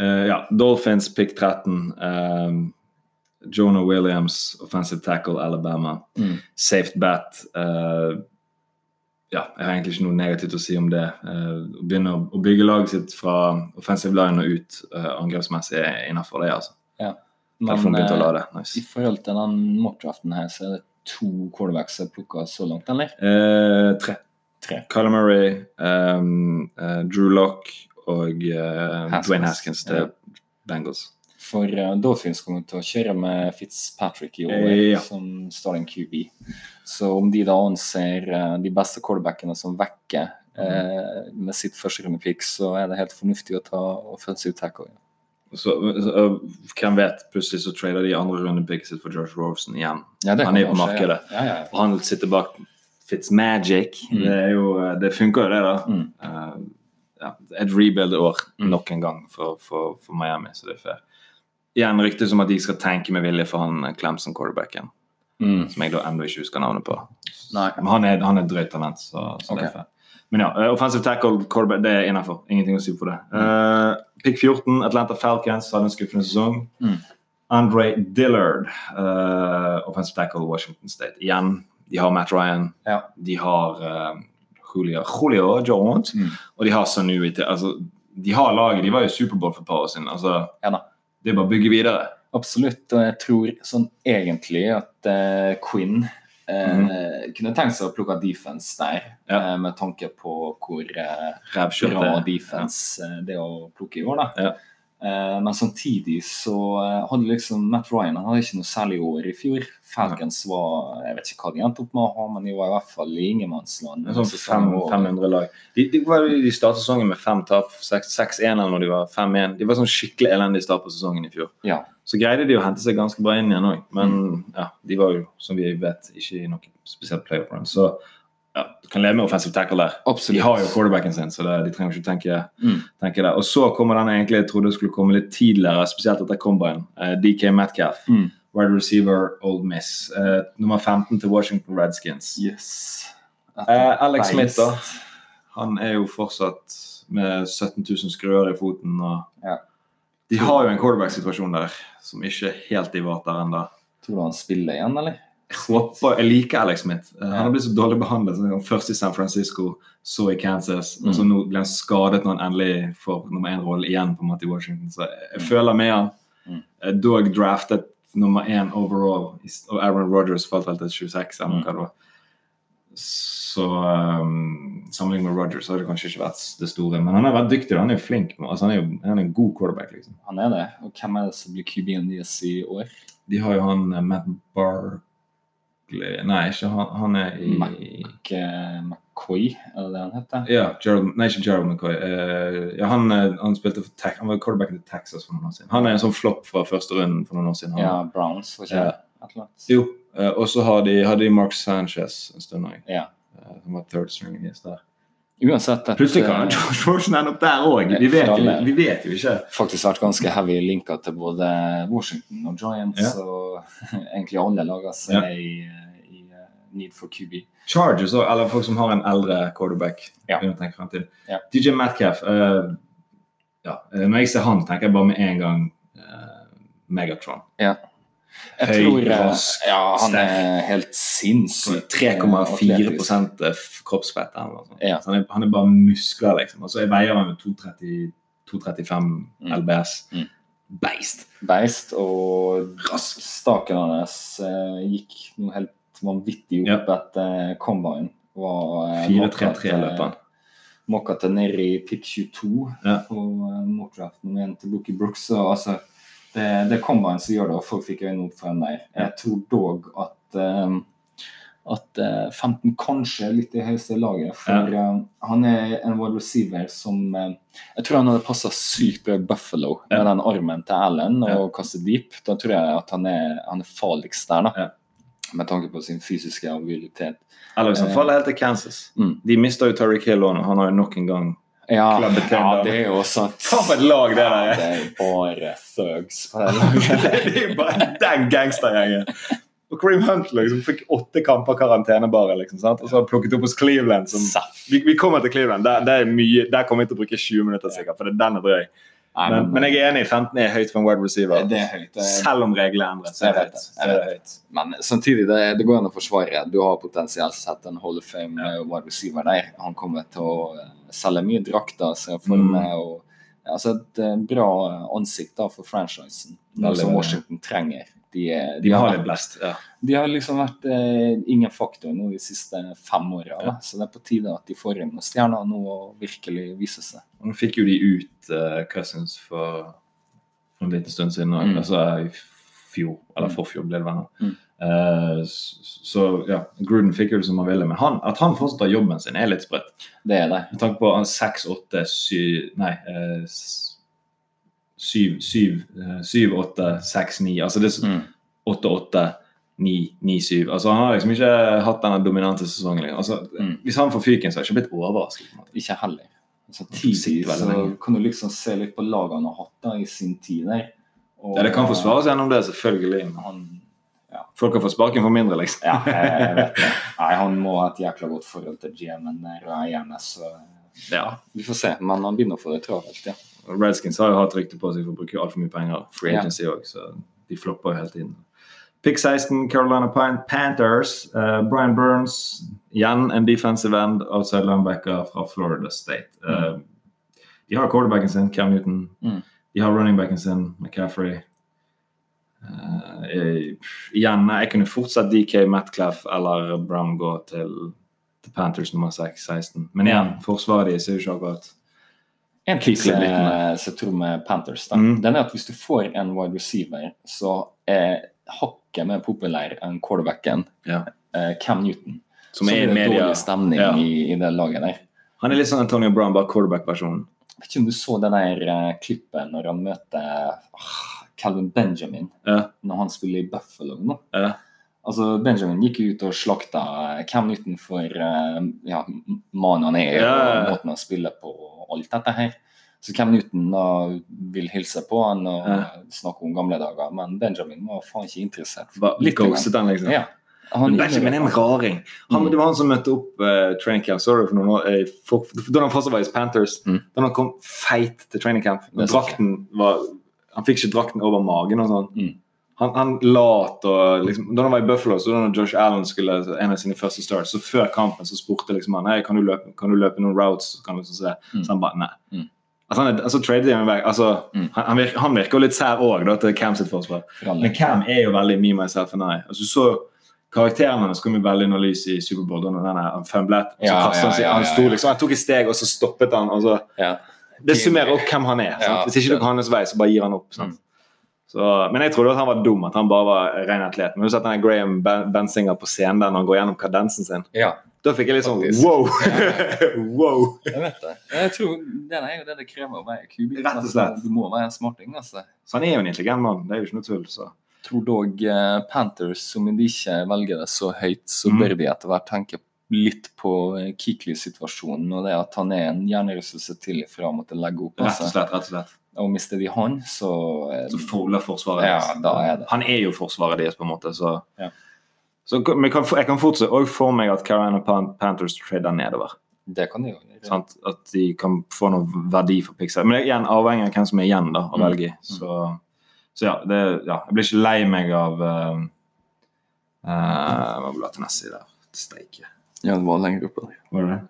uh, ja, Dolphins pick 13. Um, Jonah Williams, offensive tackle, Alabama. Mm. Safe bat. eh, ja, jeg har egentlig ikke noe negativt å si om det. Eh, å begynne å, bygge laget sitt fra offensive line og ut uh, angrepsmessig er innafor det, altså. Ja. å lade lade. i forhold til den mockdraften her, så er det to quarterbacks som er plukka så langt, eller? Eh, tre. Tre. Kyler Murray, um, uh, Drew Lock og uh, Haskins. Dwayne Haskins til Ja. Bengals. For uh, Dolphins kommer til å kjøre med Fitzpatrick i år Eh, ja. som starting QB. Så om de da anser uh, de beste callbackene som vekker eh, med sitt førsterundepick, så er det helt fornuftig å ta offensive tackle. Så, så, eh, hvem vet, plutselig så trader de andre rundepicket sitt for George Rosen igjen. Ja, Han er jo på markedet. Ja, ja. Og han sitter bak Fitzmagic. Mm. Det, er jo, eh, det funker jo, det, da. Mm. Uh, ja, et rebuild-år Mm. nok en gang for, for, for Miami, så det er fair. Igjen ryktes som at de skal tenke med vilje for han eh, Clemson-quarterbacken, Mm. som jeg da ennå ikke husker navnet på. Nei. Men han er, han er drøyt talent, så, så det er fair. Men ja, eh, offensive tackle, quarterback, det er innafor. Ingenting å si på det. Uh, Pick 14, Atlanta Falcons hadde en skuffende sesong. Mm. Andre Dillard, uh, offensive tackle, Washington State. Igjen, de har Matt Ryan. Ja. De har uh, Julio, Julio Jones. Mm. Og de har Sanui til altså, De har laget. De var jo Superbowl for et par år siden. Altså, Ja det er bare å bygge videre. Absolutt, og jeg tror sånn egentlig at uh, Quinn eh, kunne tenkt seg å plukke defense der. Ja. uh, med tanke på hvor uh, Rævkjørt. defense eh, det å plukke i år. da. Ja. Eh, men samtidig så eh, hadde liksom Matt Ryan han hadde ikke noe særlig år i fjor. Falcons var Jeg vet ikke hva de endte opp med å ha, men de var i hvert fall i ingenmannsland. Sånn Så fem, samme år. 500 lag. De, de, var- de startet sesongen med fem tap. 6-1 eller når de var 5-1. De var sånn skikkelig elendig start på sesongen i fjor. Ja. Så greide de å hente seg ganske bra inn igjen òg. Men Mm. ja, de var jo, som vi vet, ikke i noe spesielt playoff run. Så ja, kan leve med offensive tackle der. De har jo quarterbacken sin, så det, de trenger ikke tenke, Mm. tenke det. Og så kommer den jeg egentlig trodde skulle komme litt tidligere, spesielt etter Combine. Uh, DK Metcalf, Mm. wide receiver, Old Miss. Uh, nummer 15 til Washington Redskins. Yes. Uh, Alex Smith, da. Han er jo fortsatt med 17 000 skruer i foten. Og Ja. De har jo en quarterback-situasjon der som ikke helt ivaretar ennå. Tror du han spiller igjen, eller? Håper, jeg liker Alex Smith. Eh. Han har blitt så dårlig behandlet. Først i San Francisco, så i Kansas. Og så Mm. nå ble han skadet når han endelig får nummer én-rolle igjen på en måte i Washington. Så jeg føler med han. Mm. Eh, Dog draftet nummer én overall, og Aaron Rodgers falt vel til 26. eller Mm. hva det var. Så um, sammenlignet med Rodgers har det kanskje ikke vært det store. Men han har vært dyktig. Han er jo flink. Altså, han er jo han er en god quarterback. liksom. Han er det. Og hvem er det som blir QB-en deres i år? De har jo han eh, Matt Barkley Nei, ikke han. Han er i Mac- Ikke McCoy, er det det han heter? Ja, Gerald, nei, ikke Gerald McCoy. Uh, ja, han, eh, han spilte for Tex, han var quarterbacken til Texas for noen år siden. Han er en sånn flopp fra første runden for noen år siden. Han, Ja, Browns, var ikke Ja. det? Jo, Uh, og så har de, hadde de Mark Sanchez en stund òg. Ja. Han var third string yes, der. Uansett at, Plutselig kan eh, George Washington ende opp der òg. Vi, vi vet jo ikke. faktisk vært ganske heavy linka til både Washington og Giants Ja. og (laughs) egentlig alle lagene som Ja. er i, i eh, need for QB. Chargers eller folk som har en eldre quarterback. Ja. Ja. DJ Metcalf uh, ja, eh, Når jeg ser han, tenker jeg bare med en gang uh, Megatron. Ja. Jeg Høy, tror, rask, ja, han sterk. er helt sinnssykt. 3,4 atletisk. f- kroppsfett eller noe sånt. Ja. Han, er, han er bare muskler, liksom. Og så veier han jo 230 235 Mm. LBS. Mm. Beist. Beist, og Rask. staken hans eh, gikk noe helt vanvittig opp etter combine. Var, eh, 4-3-3-løperen. Mokka til ned i pick 22 Ja. på uh, mockdraft nummer til Bookie Brooks. Så altså, det, det combine som gjør det, og folk fikk øynene opp for den der. Jeg tror dog at um, at eh, 15 kanskje er litt i høyeste laget. For eh, han er en wide receiver som uh, Jeg tror han hadde passa sykt bra Buffalo Buffalo med den armen til Allen og Ja. kaste deep. Da tror jeg at han er, han er farligst der, da. Ja. Med tanke på sin fysiske abilitet. Eller hvis han Eh. faller helt til Kansas. Mm. De mista jo Tariq Hill òg. Han har jo nok en gang Ja, Klabbet til ja det er jo sant. Ta for et lag det der Ja, er! det er bare thugs på det (laughs) laget. det er bare den gangstergjengen. Og Kareem Hunt liksom, fikk åtte kamper karantene bare. liksom, sant? Og så har han plukket opp hos Cleveland. Som, vi, vi kommer til Cleveland. Der, der, er mye, der kommer vi til å bruke 20 minutter, sikkert, for det er den er drøy. Nei, Men, men jeg er enig. 15 er høyt for en wide receiver. det er høyt. Det er, Selv om reglene så det Jeg vet det, Så jeg. Men samtidig, det, det går an å forsvare. Du har potensielt sett en Hall of Fame ja. wide receiver der. Han kommer til å eh, selge mye drakter, ser jeg for Mm. meg. og altså Et eh, bra ansikt da for franchisen, noe som. Washington trenger. De, de, De har vært-. Ja. de har liksom vært eh, ingen faktor nå de siste fem åra. Ja. Så det er på tide at de får inn noen stjerner nå og virkelig viser seg. Nå fikk jo de ut uh, Cousins for, for en liten stund siden. Mm. Altså i fjor, eller Mm. forfjor, ble det vel nå. Mm. Uh, så, så ja, Gruden fikk jo det som han ville. Men han, at han fortsatt har jobben sin, er litt sprøtt. Det er det. Med tanke på han 6, 8, 7 Nei. eh, s- 7, 7, eh, 7, 8, 6, 9. Altså det er Mm. 8, 8, 9, 9, 7. Altså Han har liksom ikke hatt denne dominante sesongen. Altså, Mm. Hvis han får fyken, så har jeg ikke blitt overrasket. Ikke heller. Altså, tidlig så lenge. kan du liksom se litt på lagene han har hatt da i sin tid der. Og, Ja, Det kan forsvares gjennom det, selvfølgelig. Han, ja. Folk har fått sparken for mindre, liksom. ja, jeg, jeg vet det. (laughs) Nei, han må ha et jækla godt forhold til GM-en der og så Ja. vi får se. Men han begynner å få det travelt, ja. Redskins har jo hatt rykte på seg for å bruke altfor mye penger. Free agency agency også, så de flopper jo hele tiden. Pick 16, Carolina Pine Panthers. Uh, Brian Burns, igjen en defensive end, outside linebacker fra Florida State. Eh, de har quarterbacken sin, Cam Newton. Mm. De har runningbacken sin, McCaffrey. Uh, jeg- igjen, jeg kunne fortsatt DK Metcalf eller Brown gå til, til Panthers nummer 6, 16. Men igjen, forsvaret deres er jo ikke akkurat En ting som jeg, tror med Panthers, da, Mm. den er at hvis du får en wide receiver, så er hakket mer populær enn quarterbacken Ja. eh, Cam Newton. Som Så er i media. dårlig stemning Ja. i, i det laget der. Han er litt sånn Antonio Brown, bare quarterback-versjonen. vet ikke om du så den der eh, klippet når han møter ah, Calvin Benjamin Ja. når han spiller i Buffalo nå. Ja. Altså, Benjamin gikk ut og slakta eh, Cam Newton for eh, ja, mannen han er, Ja, og måten han spiller på, og alt dette her. Så Cam Newton da vil hilse på han og Ja. snakke om gamle dager, men Benjamin var faen ikke interessert. Bare Litt ghostet han, liksom. Ja. Han Men Benjamin er en raring. Han, Mm. Det var han som møtte opp uh, training camp sorry for noen år, eh, for, da han fortsatt var i Panthers. Mm. Da han kom feit til training camp. Drakten var Han fikk ikke drakten over magen og sånn. Mm. Han, han lat og liksom, Da han var i Buffalo, så da Josh Allen skulle en av sine første starts, så før kampen så spurte liksom han hey, kan du løpe, kan du løpe noen routes. Kan du liksom se. Mm. Så han bare nei. Mm. Altså, han, altså, vekk. Altså, Mm. han, han, virker, han virker jo litt sær òg, til Cam sitt forsvar. Men Cam er jo veldig me, myself and I. Altså, så Karakteren hans kom jo veldig under lys i Superbowl. er- han fumblet, og så Ja, kastet han ja, seg. ja, Han sto liksom, han tok et steg, og så stoppet han. og så Ja. Det summerer opp hvem han er. Sant? Hvis ikke det kan hans vei, så bare gir han opp. Sant? Så, men jeg trodde at han var dum, at han bare var ren atlet. Men du sett den Graham Bensinger på scenen der når han går gjennom kadensen sin. ja. Da fikk jeg litt sånn wow! (laughs) wow! Jeg vet det. Jeg tror Det er jo det det krever å være kubikk. Rett og Altså, slett. Du må være en smarting. altså. Så han er jo en intelligent mann. Det er jo ikke noe tull. så. tror dog eh, Panthers, om de ikke velger det så høyt, så Mm. bør de etter hvert tenke litt på eh, Kikli-situasjonen og det at han er en hjernerystelse til fra å måtte legge opp. Rett og Altså. slett. rett og slett. Og mister de han, så, eh, Så folder forsvaret Ja, da er det. Han er jo forsvaret deres, på en måte. så... Ja. Så kan, jeg kan fortsette òg for meg at Carolina Pan- Panthers trader nedover. det kan de jo gjøre. Sant? At de kan få noe verdi for Pixar. Men det er igjen avhengig av hvem som er igjen da, å Mm. velge i. Så Så ja, det, ja, jeg blir ikke lei meg av uh, uh, Hva ble det til neste side? Steike. Ja, det var lenger oppe. Var det det?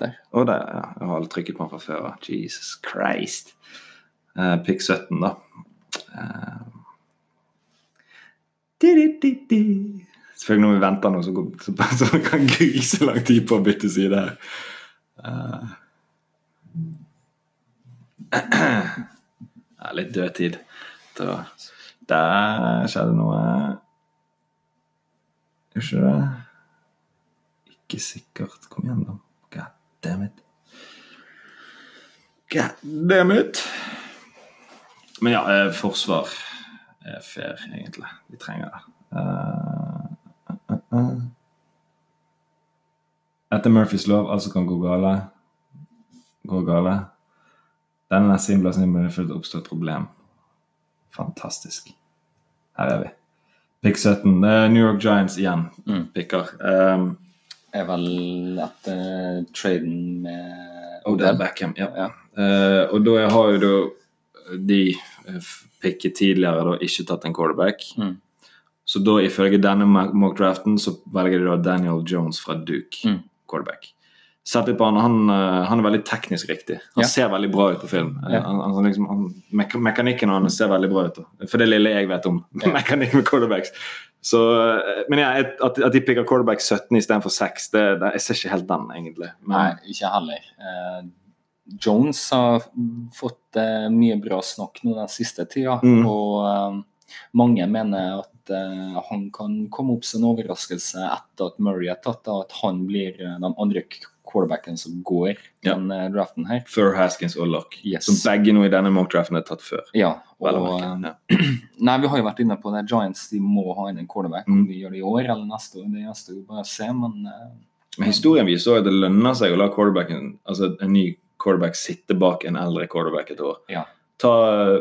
Der. Å, der, ja. Jeg har alle trykket på den fra før. Jesus Christ. Uh, Pick 17, da. Uh. Selvfølgelig når vi venter nå, så, går, så, så kan så lang tid på å bytte side her. Uh, (clears throat) ja, litt dødtid. Da, der skjedde noe Gjør ikke det? Ikke sikkert. Kom igjen, da. Damn it. God damn it. Men ja, eh, forsvar er fair, egentlig. Vi trenger det. Uh, uh, uh. Etter Murphys lov, altså kan gå gale. Gå gale. Denne neste innblåsningen at det oppstå et problem. Fantastisk. Her er vi. Pick 17. Det er New York Giants igjen. Mm. Picker. Um, Er vel etter traden med Odell Beckham, ja. Eh, og da har jo da de eh, picket tidligere da ikke tatt en quarterback. Mm. Så da ifølge denne mock-draften så velger de da Daniel Jones fra Duke, Mm. quarterback. Sett litt på han, han, eh, han er veldig teknisk riktig. Han Ja. ser veldig bra ut på film. Eh, Ja. Han, liksom, han, mekanikken hans ser veldig bra ut. For det lille jeg vet om Ja. (laughs) mekanikk med quarterbacks. Så, eh, men ja, at, at de picker quarterback 17 istedenfor 6, det, det, jeg ser ikke helt den, egentlig. Men, Nei, ikke heller. Eh, Jones har fått eh, mye bra snakk nå den siste tida, Mm. og eh, mange mener at eh, han kan komme opp som en overraskelse etter at Murray er tatt, at han blir eh, den andre quarterbacken som går Ja. den eh, draften her. Før Haskins og Lock, Yes. som begge nå i denne mock-draften er tatt før. Ja, og, eh, Ja. (clears throat) Nei, vi har jo vært inne på det. Giants de må ha inn en quarterback. Mm. Om de gjør det i år eller neste år, det gjenstår jo bare å se. Men eh, Men historien viser at det lønner seg å la quarterbacken, altså en ny quarterback sitte bak en eldre quarterback et år. Ja. Ta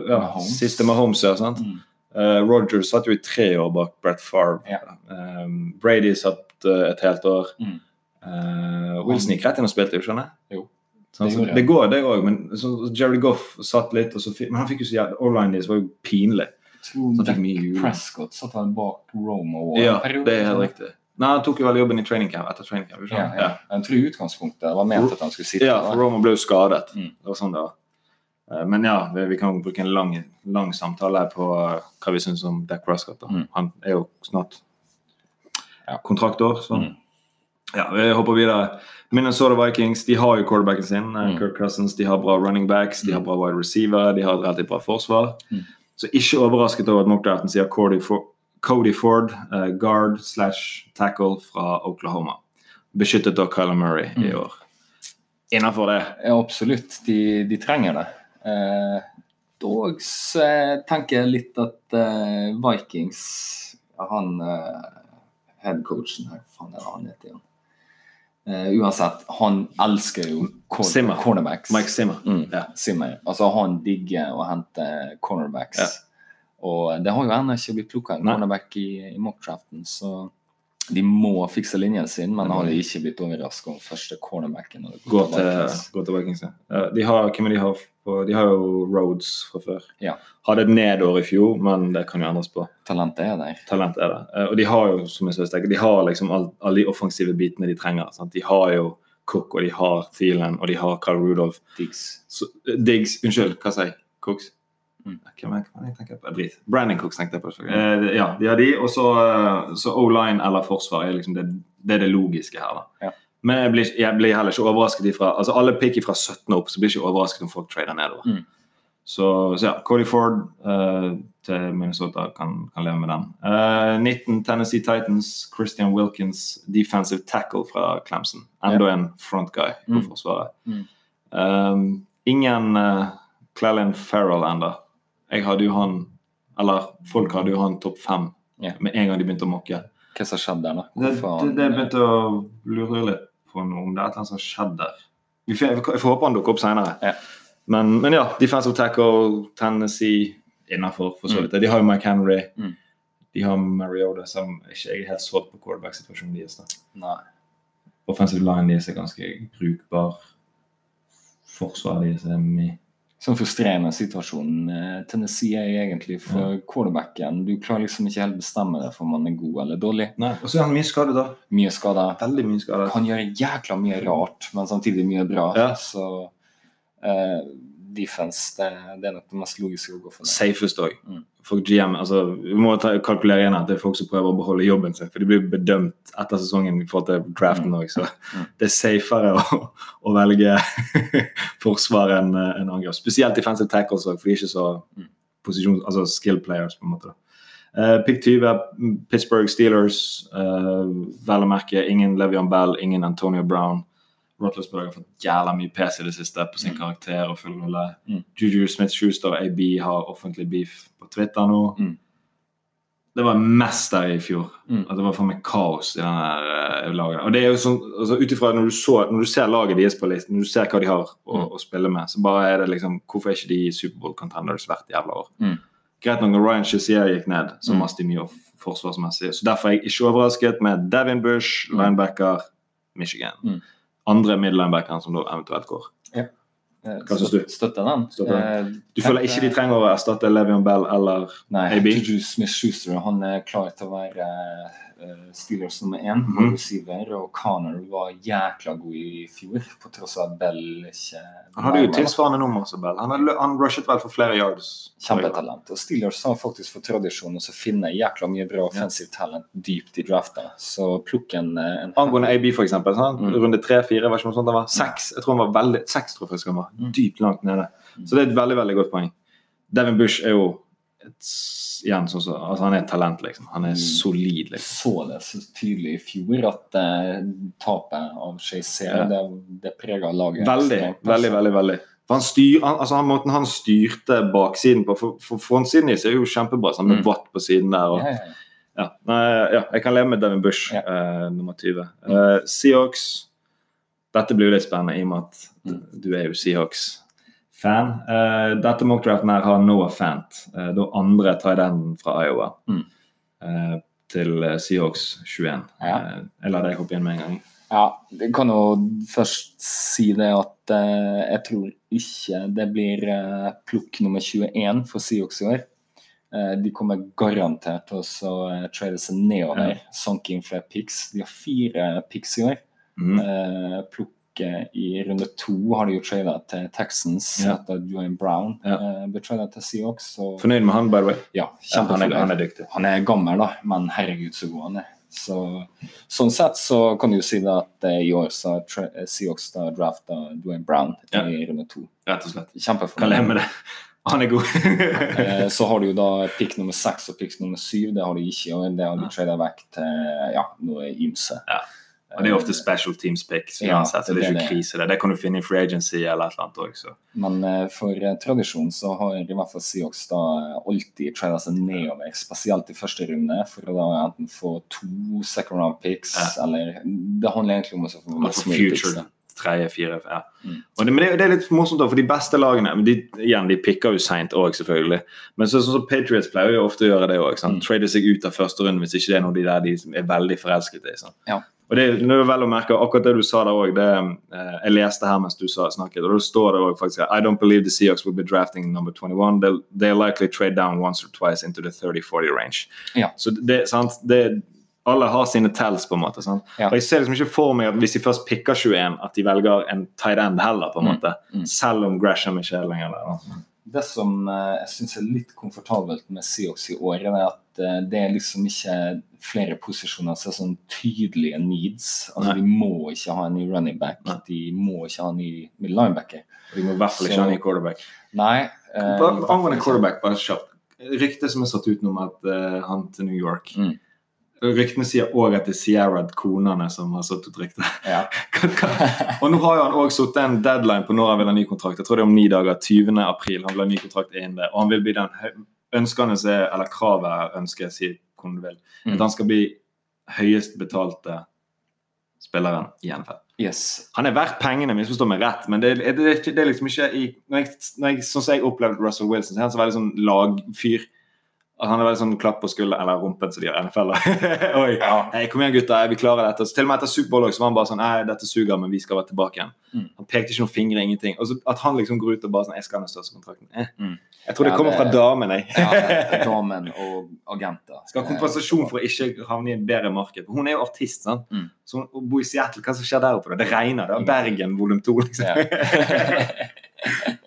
ja, Mahomes. siste Mahomes, ja. sant? mm, Uh, Roger satt jo i tre år bak Brett Favre. Ja. Um, Brady satt uh, et helt år. Mm. Eh, Wilson gikk rett inn og spilte, jo, skjønner jeg? Jo. Sånn, så det går, det òg. Men så, Jerry Goff satt litt, så, men han fikk jo så jævlig Online Days var jo pinlig. Så han fikk mye jul. Prescott satt vel bak Romo. og Ja, det er helt riktig. Nei, Han tok jo vel jobben i training camp etter training camp. ikke Ja, ja. Jeg tror utgangspunktet var ment at han skulle sitte Ja, for Roma ble jo skadet. Mm. Det var sånn det var. Eh, Men ja, vi, kan bruke en lang, lang samtale her på eh, hva vi syns om Dack Prescott. Mm. Han er jo snart Ja. kontraktår, så Mm. Ja, vi hopper videre. Minnesota Vikings de har jo quarterbacken sin, eh, Mm. Kirk Cousins. De har bra running backs, de har Mm. bra wide receiver, de har et relativt bra forsvar. Mm. Så ikke overrasket over at mockdraften sier Cody Ford, Cody Ford uh, guard slash tackle fra Oklahoma. Beskyttet av Kyler Murray i Mm. år. Innafor det. Ja, absolutt. De, de trenger det. Eh, dog så tenker jeg litt at Vikings Han headcoachen her, faen er det han heter igjen? Eh, uansett, han elsker jo cor cornerbacks. Mike Simmer. Mm, Ja. Simmer. Altså, han digger å hente cornerbacks. Ja. Og det har jo ennå ikke blitt plukka en cornerback i, i mockdraften, så de må fikse linjen sin, men har ikke blitt overraska om første cornerbacken. Gå til, gå til Vikings. Ja, De har, hvem er de har på, De har jo Rhodes fra før. Ja. Hadde et nedår i fjor, men det kan jo endres på. Talentet er der. Talent er det. Eh, Og de har jo som jeg synes, de har liksom all- alle de offensive bitene de trenger. Sant? De har jo Cook, og de har Thielen, og de har Carl Rudolf. Diggs. Så, eh, Diggs Unnskyld, hva sier jeg? Cooks? Mm. Hvem er hvem er jeg tenker på? Drit. Brandon Cooks tenkte jeg på. Eh, ja, de har de. Og så, eh, så O-line eller forsvar er liksom det, det er det logiske her. da. Ja. Men jeg blir, jeg blir heller ikke overrasket ifra altså Alle pick fra 17 opp, så blir jeg ikke overrasket om folk trader nedover. Mm. Så, så ja, Cody Ford uh, til Minnesota kan, kan leve med den. Uh, 19 Tennessee Titans, Christian Wilkins, defensive tackle fra Clemson. Enda en front guy på Mm. forsvaret. Mm. Um, ingen uh, Clellan Farrell ennå. Jeg hadde jo han Eller folk hadde jo han topp fem yeah. med en gang de begynte å mokke. Hva som skjedde der, da? Det, det, det begynte å lure litt på noe om det et eller annet som har skjedd der. Vi får, jeg får håpe han dukker opp senere. Ja. Men, men ja, defensive tackle, Tennessee innafor, for så Mm. vidt. De har jo Mike Henry. Mm. De har Mariota, som ikke jeg er helt solgt på quarterback-situasjonen deres. Offensive line deres er ganske brukbar. Forsvaret deres er mye. Sånn frustrerende situasjon eh, Tennessee er egentlig for quarterbacken. Du klarer liksom ikke helt bestemme deg for om han er god eller dårlig. Nei, Og så er han mye skadet, da. Mye skader. Veldig mye skadet. Han gjør jækla mye rart, men samtidig mye bra. Ja. Så eh, defense, det, det er nok det mest logiske å gå for. det. Safest òg. Mm. For GM altså, Vi må ta, kalkulere igjen at det er folk som prøver å beholde jobben sin. For de blir bedømt etter sesongen i forhold til draften òg. Så Mm. det er safere å, å velge (laughs) forsvar enn en angrep. Spesielt defensive tackles òg, for de er ikke så Mm. posisjon, altså skill players. på en måte. Eh, Pick 20, Pittsburgh Steelers. Uh, vel å merke ingen Le'Veon Bell, ingen Antonio Brown. Rotlesburg har fått jævla mye pes i det siste på sin Mm. karakter og full rolle. Mm. Juju Smith-Schuster og AB har offentlig beef på Twitter nå. Mm. Det var mest der i fjor. Mm. At det var for meg kaos i denne uh, laget. Og det er jo sånn, altså ut ifra når, når du ser laget deres på listen, når du ser hva de har å, Mm. å spille med, så bare er det liksom Hvorfor er ikke de i Superbowl contenders hvert jævla år? Mm. Greit nok når Ryan Shazier gikk ned, så Mm. mastet de mye forsvarsmessig. Så derfor er jeg ikke overrasket med Devin Bush, Mm. linebacker, Michigan. Andre midlinebackeren som da eventuelt går. Ja. Hva synes du? Støtter den. Støtter den. Du føler ikke de trenger å erstatte Levion Bell eller Nei, AB? Juju Smith-Schuster han er klar til å være eh, Steelers nummer én mm. Receiver, og Connor var jækla god i fjor, på tross av at Bell ikke Han hadde jo tilsvarende nummer som Bell. Han, hadde, han rushet vel for flere yards. Kjempetalent. Og Steelers har faktisk for tradisjon å finne jækla mye bra offensive talent dypt i drafta, så plukk en, eh, en Angående AB, for eksempel. Sånn. Mm. Runde tre-fire, var ikke noe sånt han var. Seks. Jeg tror han var veldig, seks tror jeg han var. Mm. Dypt langt nede. Så det er et veldig veldig godt poeng. Devin Bush er jo et, igjen sånn så, altså Han er et talent, liksom. Han er Mm. solid, liksom. så det tydelig i fjor at eh, tapet av Shazier Ja. det, det prega laget. Veldig, veldig, veldig. veldig. Han styr, han, altså han, Måten han styrte baksiden på For, for frontsiden seg er jo kjempebra, sånn med Mm. Watt på siden der. Og, Ja, ja. Nei, ja, jeg kan leve med Devin Bush, eh, nummer 20. Eh, Seahawks Dette blir jo litt spennende i og med at Mm. du er jo Seahawks-fan. Uh, dette mockdraften her har Noah Fant, uh, da andre tight enden fra Iowa, Mm. uh, til Seahawks 21. Ja. Jeg lar deg hoppe inn med en gang. Ja, jeg kan jo først si det at jeg tror ikke det blir plukk nummer 21 for Seahawks i år. De kommer garantert til å trade seg nedover, sanke inn flere picks. De har fire picks i år. Mm. Eh, plukket i runde to har de jo trada til Texans Ja. etter Dwayne Brown. Ja. Uh, ble til Seahawks. Og, Fornøyd med han, by the way? ja, Ja, han, er, han er dyktig. Han er gammel, da, men herregud så god han er. Så, sånn sett så kan du jo si det at eh, i år så har eh, Seahawks da drafta Dwayne Brown Ja. i runde to. Rett og slett. Kjempefornøyd. Han er god. (laughs) Så har du jo da pick nummer seks og pick nummer syv. Det har de ikke og. Det har de trada vekk til ja, noe ymse. Ja. Og det er ofte special teams picks, Ja, uansett, så det er ikke krise. Det Det kan du finne i free agency eller et eller annet òg. Men eh, for eh, tradisjon så har i hvert fall Seahawks da eh, alltid trada seg nedover, spesielt i første runde, for å da enten få to second round picks, Ja. eller Det handler egentlig om å få masse picks. future. da. Tredje, fire, ja. Mm. Og det, men det, det er litt morsomt, da, for de beste lagene de, igjen, de picker jo seint òg, selvfølgelig. Men så, sånn som Patriots pleier jo ofte å gjøre det òg. Mm. Trade seg ut av første runde hvis ikke det er noe de der de er veldig forelsket i. Ja. Og det, det er vel å merke akkurat det du sa der òg. Jeg leste her mens du sa, snakket, og da står det også faktisk I don't believe the Seahawks will be drafting number 21. They'll, they'll likely trade down once or twice into the 30-40 range. Ja. Så det, sant? det alle har sine tells, på en måte. Ja. Og Jeg ser liksom ikke for meg at hvis de først picker 21, at de velger en tight end heller, på en Mm. måte. Mm. Selv om Gresham ikke er lenger der. da. Det som eh, jeg syns er litt komfortabelt med Seahawks i år, er at eh, det er liksom ikke flere posisjoner som er sånn tydelige needs. Altså, Nei. de må ikke ha en ny running back, Nei. de må ikke ha en ny linebacker. De må i hvert fall ikke ha en ny quarterback. Nei. eh, Bare Angående quarterback, bare kjapt. Ryktet som er satt ut nå om at uh, han til New York Mm. Ryktene sier òg at det er Sierra konene som har satt ut ryktet. Ja. (laughs) og nå har jo han òg satt en deadline på når han vil ha ny kontrakt. Jeg tror det er om ni dager. 20. april. Han vil ha ny kontrakt innen det. Og han vil bli den er, eller kravet er, ønsker, si hvordan du vil, Mm. at han skal bli høyest betalte spilleren i NFL. Yes. Han er verdt pengene, misforstå meg rett, men det, er- det, er det er liksom ikke i når jeg, når jeg, Sånn som jeg opplevde Russell Wilson, så er han så veldig sånn lagfyr. Han er veldig sånn klapp på skulderen, eller rumpen, som de gjør i NFL. (laughs) Oi, Ja. hey, kom igjen gutta, vi klarer dette. Så til og med etter Superbowl var han bare sånn Nei, dette suger, men vi skal være tilbake igjen. Mm. Han pekte ikke noen fingre, ingenting. Og så at han liksom går ut og bare sånn Jeg skal ha den største kontrakten. Eh. Mm. Jeg tror det Ja, kommer det- fra damen, jeg. Ja, (laughs) damen og agenter. Skal ha kompensasjon for å ikke havne i et bedre marked. For hun er jo artist, sant. Mm. Så hun, bor i Seattle, hva som skjer der oppe? Det regner, det er Bergen volum to, liksom. (laughs)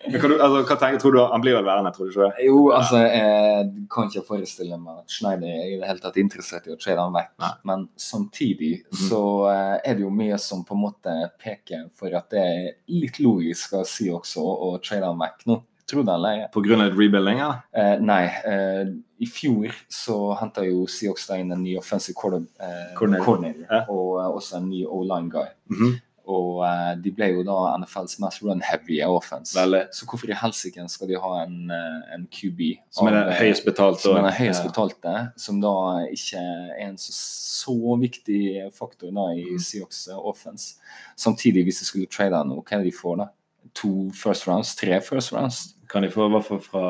Men hva, altså, hva tenker, tror du Han blir vel værende, tror du ikke det? Jo, altså, jeg kan ikke forestille meg at Schneider er i det hele tatt interessert i å trade han vekk. Nei. Men samtidig så eh, er det jo mye som på en måte peker for at det er litt logisk å si også å trade han vekk nå. Tror det eller ei. På grunn av et rebuilding, ja? Eh, nei, eh, i fjor så henta jo Seahawks inn en ny offensive quarter, eh, Coordinator. coordinator og eh, også en ny O-line guy. Mhm. Og uh, de ble jo da NFLs mest run-heavy offense. Veldig. Så hvorfor i helsike skal de ha en, eh, en QB Som er den eh, høyest betalte? som er den høyest Ja. betalte, som da ikke er en så, så viktig faktor da i Mm. Seahawks offense. Samtidig, hvis de skulle trade noe, hva er det de får da? To first rounds? Tre first rounds? Kan de få i hvert fall fra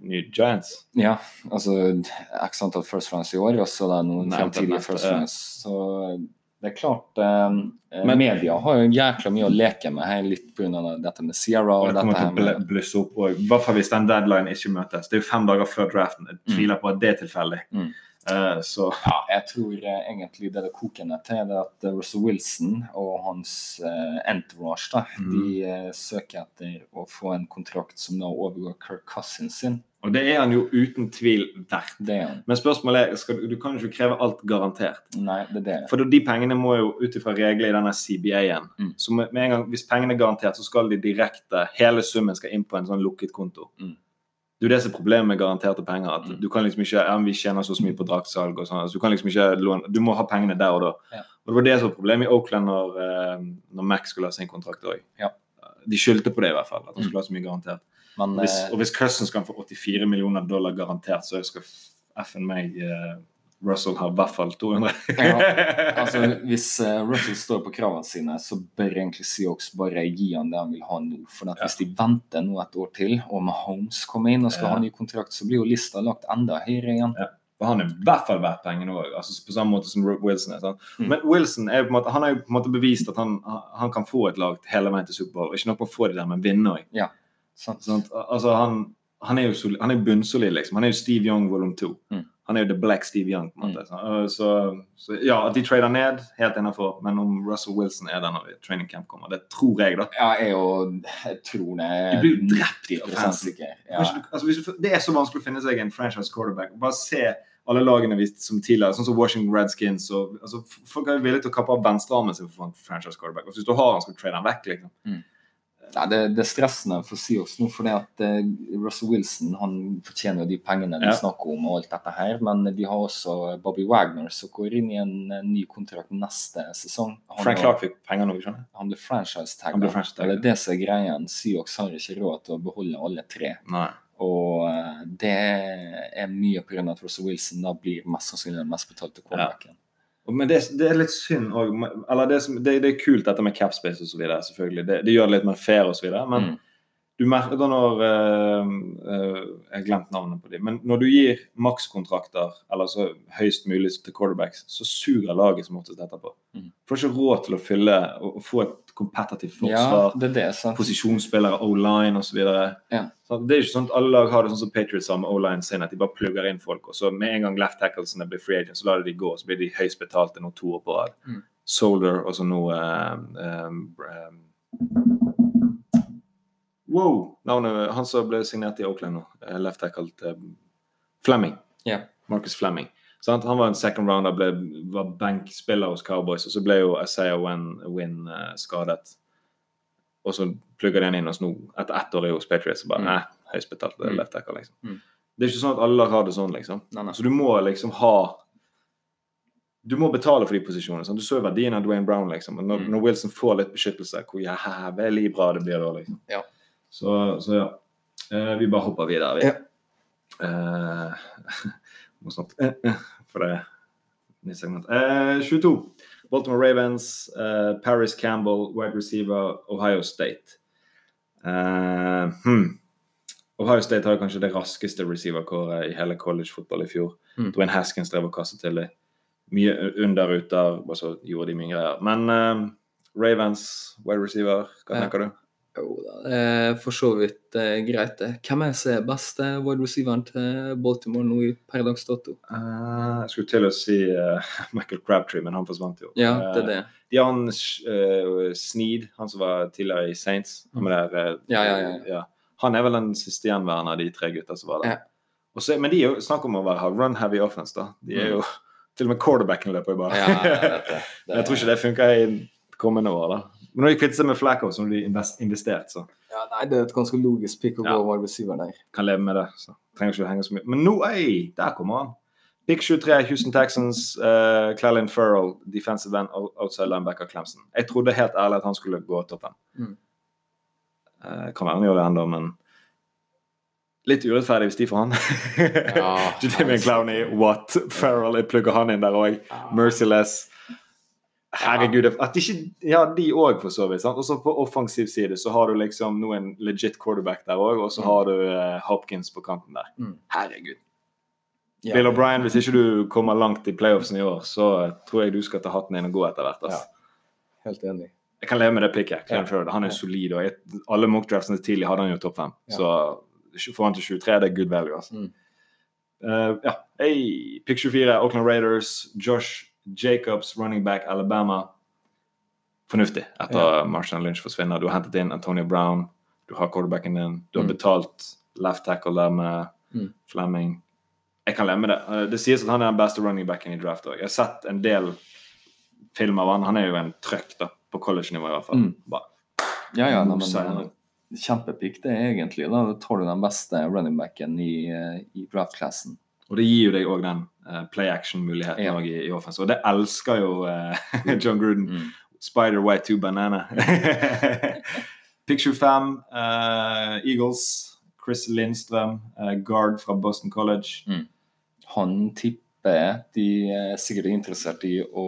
New Giants? Ja, altså x antall first rounds i år, og så da noen fremtidige first rounds. Så det er klart eh, Men- Media har jo jækla mye å leke med her, litt pga. dette med Sierra Og og det kommer til å blusse opp òg. I hvert fall hvis den deadline ikke møtes. Det er jo fem dager før draften. Jeg tviler på at det er tilfeldig. Mm. Eh, så Ja, jeg tror eh, egentlig det det koker ned til, er at eh, Russell Wilson og hans entourage da, mm. de søker etter å få en kontrakt som da overgår Kirk Cousins sin. Og det er han jo uten tvil verdt. Er. Men spørsmålet er, skal, du- kan jo ikke kreve alt garantert. Nei, det er det. For de pengene må jo ut ifra reglene i denne CBA-en. Mm. Så med, med en gang, hvis pengene er garantert, så skal de direkte Hele summen skal inn på en sånn lukket konto. Mm. Det er jo det som er problemet med garanterte penger. at Mm. Du kan liksom ikke ja, vi tjener så mye på draktsalg og sånn. så du kan liksom ikke låne Du må ha pengene der og da. Ja. Og Det var det som var problemet i Oakland når, eh, når Max skulle ha sin kontrakt òg. Ja. De skyldte på det i hvert fall. At han Mm. skulle ha så mye garantert. Men Hvis, eh, og hvis Cousins kan få 84 millioner dollar garantert, så skal f-en meg eh, Russell har i hvert fall 200. (laughs) altså, hvis eh, Russell står på kravene sine, så bør egentlig Seahawks bare gi han det han vil ha nå. For at Ja. hvis de venter nå et år til, og Mahomes kommer inn og skal Ja. ha ny kontrakt, så blir jo lista lagt enda høyere igjen. Og han er i hvert fall verdt pengene òg, altså på samme måte som Wilson er. Mm. Men Wilson er på en måte, han har jo på en måte bevist at han, han kan få et lag hele veien til Superbowl. Ikke nok med å få det der, men vinne òg. Sant? Altså, han, han er jo soli- han er bunnsolid, liksom. Han er jo Steve Young volum 2. Mm. Han er jo the black Steve Young. på en måte. Så, så, så ja, at de trader ned, helt innafor. Men om Russell Wilson er der når training camp kommer, det tror jeg, da. Ja, jeg, jo, jeg tror det Du blir jo drept i 90 fansen. sikker. Ja. Altså, det er så vanskelig å finne seg en franchise quarterback. Bare se alle lagene vi, som tidligere, sånn som Washington Redskins. Og, altså, folk er villige til å kappe av venstrearmen sin for en franchise quarterback. Og hvis du har han, skal du trade han vekk. liksom. Ja, det, det er stressende for Seahawks nå, fordi at eh, Russell Wilson han fortjener jo de pengene de Ja. snakker om, og alt dette her, men de har også Bobby Wagner, som går inn i en, eh, ny kontrakt neste sesong. Han, Frank Clark fikk penger nå, skjønner jeg. han ble franchise-tagga. Franchise Det er det som er greia. Seahawks har ikke råd til å beholde alle tre. Nei. Og eh, det er mye pga. at Russell Wilson da blir mest sannsynlig den mest betalte quarterbacken. Og- Men det, det er litt synd òg. Eller det, som- det, det er kult dette med capspace videre, selvfølgelig. Det, det gjør det litt mer fair videre. Men Mm. du merker da når eh, eh, Jeg har glemt navnet på dem. Men når du gir makskontrakter, eller så høyst mulig til quarterbacks, så suger laget som oftest etterpå. Mm. Du får ikke råd til å fylle og, og få et kompetitivt Ja, forsvar. det er det. posisjonsspillere, O-line osv. Ja. Så Det er ikke sånn at alle lag har det sånn som Patriots har med O-line sin, at de bare plugger inn folk. Og så med en gang left tacklesene blir free agents, så lar de de gå. Så blir de høyst betalte nå to år på rad. Mm. Solder og så nå eh, um, um, Wow! Navnet Han som ble signert i Oakland nå. eh, Left tackle til Fleming. Yeah. Marcus Fleming. Sant? Han var en second rounder, ble, var bankspiller hos Cowboys, og så ble jo Asaya Wynn, Wynn eh, skadet. Og så plugger de han inn hos nå, etter ett år i hos Patriots, og bare Mm. nei, høyst betalt Mm. left tackle, liksom. Mm. Det er ikke sånn at alle har det sånn, liksom. Nei, nei. Så du må liksom ha Du må betale for de posisjonene. Sant? Du så jo verdien av Dwayne Brown, liksom. Når, Mm. når Wilson får litt beskyttelse, hvor jævlig bra det blir da, liksom. Ja. Så, så ja. Eh, vi bare hopper videre, vi. Ja. Eh, (laughs) må snart eh, eh, For det nytt segment. Eh, 22. Baltimore Ravens, eh, Paris Campbell, wide receiver, Ohio State. Eh, hmm. Ohio State har kanskje det raskeste receiver-kåret i hele college-fotball i fjor. Mm. Dwayne Haskins drev og kastet til dem. Mye under og så gjorde de mye greier. Men eh, Ravens, wide receiver, hva Ja. tenker du? Jo da, det er for så vidt eh, greit, det. Hvem er som er beste wide receiveren til Baltimore nå i per dags dato? Eh, jeg skulle til å si eh, (laughs) Michael Crabtree, men han forsvant jo. Ja, det er Eh, det. De har han uh, Sneed, han som var tidligere i Saints. Han, der, eh, Ja, ja, ja, han er vel den siste gjenværende av de tre gutta som var der. Ja. Og men de er jo snakk om å være, ha run heavy offense, da. De er jo (laughs) Til og med quarterbacken løper. Mm. Vet det. (laughs) Jeg tror ikke det funker i kommende år, da. Men når de kvittet seg med Flacco, som de invest, investert, så Ja, nei, det er et ganske logisk pick å Ja. over receiver der. kan leve med det. Så trenger ikke å henge så mye. Men nå, ei, der kommer han. Pick 23, Houston Texans, uh, Clelin Furrell, defensive end, outside linebacker Clemson. Jeg trodde helt ærlig at han skulle gå toppen. Mm. Uh, kan være han gjør det ennå, men litt urettferdig hvis de får han. (laughs) Ja, Jadavian Clowney, what? Farrell, jeg plugger han inn der òg. Merciless. Herregud. At ikke, ja, de òg, for så vidt. Og så på offensiv side så har du liksom nå en legit quarterback der òg, og så har du uh, Hopkins på kanten der. Mm. Herregud. Ja. Bill O'Brien, hvis ikke du kommer langt i playoffsen i år, så tror jeg du skal ta hatten din og gå etter hvert. ass. Helt enig. Jeg kan leve med det picket. Ja. Han er Ja. solid. og jeg, Alle mockdraftsene tidlig hadde han jo topp fem. Ja. Så får han til 23, det er good value. altså. Mm. Uh, ja. Hey, pick 24, Auckland Raiders. Josh Jacobs, running back Alabama. Fornuftig etter Marshall Lynch forsvinner. Du har hentet inn Antonio Brown, du har quarterbacken din, du har Mm. betalt left tackle der med Mm. Fleming. Jeg kan lemme det. Eh, Det sies at han er den beste running backen i draft òg. Jeg har sett en del film av han. Han er jo en trøkk da, på college-nivå i hvert fall. Mm. Bare Ja, ja, nei, men kjempepikk Kjempepick, det er egentlig. Da Da tar du den beste running backen i, eh, i draft-klassen. Og det gir jo deg òg den eh, play action-muligheten Ja. i, i offense. Og det elsker jo uh, (laughs) John Gruden. Mm. Spider White 2 Banana. (laughs) Picture 5, uh, Eagles, Chris Lindstrøm, eh, guard fra Boston College. Han tipper de er sikkert interessert i å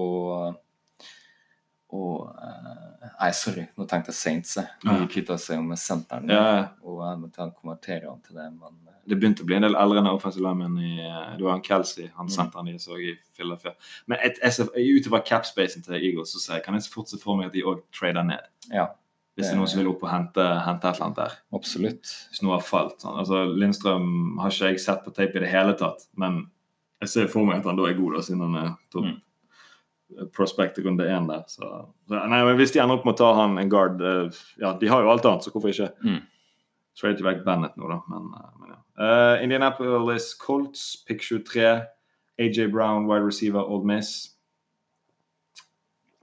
å, eh, Nei, sorry, nå tenkte jeg Saints. De Ja. kvitta seg jo med senteren Ja, og eventuelt konverterer han til det, men eh, det begynte å bli en del eldre enn offensive linemen i eh, Du har han Kelsey, han Mm. senteren de så i Philadelphia. Men et, jeg ut ifra capspacen til Eagles så ser jeg, kan jeg fort se for meg at de òg trader ned. ja, Hvis det er noen som vil opp og hente, hente et eller annet der. absolutt. hvis noe har falt. Sånn. Altså, Lindstrøm har ikke jeg sett på tape i det hele tatt, men jeg ser for meg at han da er god, da, siden han er topp Mm. Prospect i runde én der. Så, nei, men hvis de ender opp med å ta han en guard eh, Ja, de har jo alt annet, så hvorfor ikke? Mm. Trade vekk Bennett nå, da. Men, eh, men ja. Uh, Indianapolis Colts, pick 23. AJ Brown, wide receiver, Old Miss.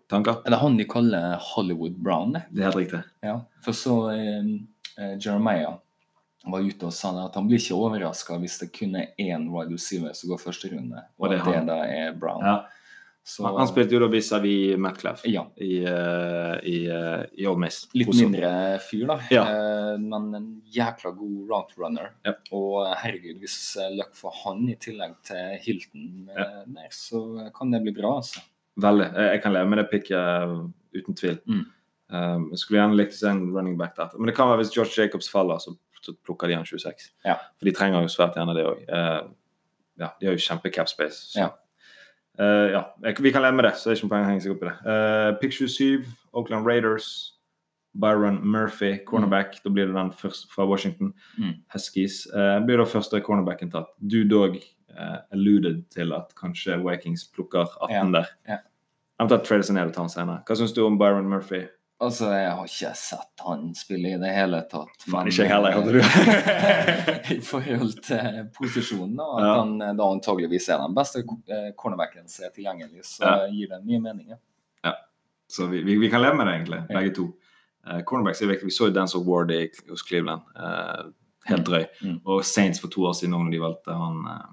Tanker? Er det han de kaller Hollywood Brown? det? Det er helt riktig. Ja, for så uh, Jeremiah var ute og sa at han blir ikke overraska hvis det kun er én wide receiver som går første runde, og, Og det det da er Brown. Ja. Så, Han, spilte jo da vis-à-vis Metcalf Ja. i, eh, i, eh, i Old Miss. Litt mindre fyr, da. Ja. Eh, men en jækla god route runner. Ja. Og herregud, hvis Luck får han i tillegg til Hilton der, så kan det bli bra, altså. Veldig. Jeg, kan leve med det picket uten tvil. Mm. Um, jeg skulle gjerne likt å se en running back der. Men det kan være hvis George Jacobs faller, så, så plukker de han 26. Ja. For de trenger jo svært gjerne det òg. ja, de har jo kjempe cap space. Så. Ja. Eh, ja, vi kan leve med det, så det er ikke noe poeng å henge seg opp i det. Uh, Pick 27, Oakland Raiders. Byron Murphy, cornerback. Da blir det den første fra Washington. Mm. Huskies. Uh, blir da første cornerbacken tatt. Du dog uh, alluded til at kanskje Vikings plukker 18 Ja, der. ja. Eventuelt trade seg ned og ta den senere. Hva syns du om Byron Murphy? Altså, jeg har ikke sett han spille i det hele tatt. Men, ikke jeg heller, hadde du? (laughs) I forhold til posisjonen, og at Ja. han eh, da antageligvis er den beste eh, cornerbacken som er tilgjengelig, så Ja. gir det mye mening. Ja. Så vi, vi, vi kan leve med det, egentlig, begge to. Uh, cornerbacks er viktig. Vi så jo Dance Award i, hos Cleveland. uh, helt drøy. Mm. Og Saints for to år siden, når de valgte han uh,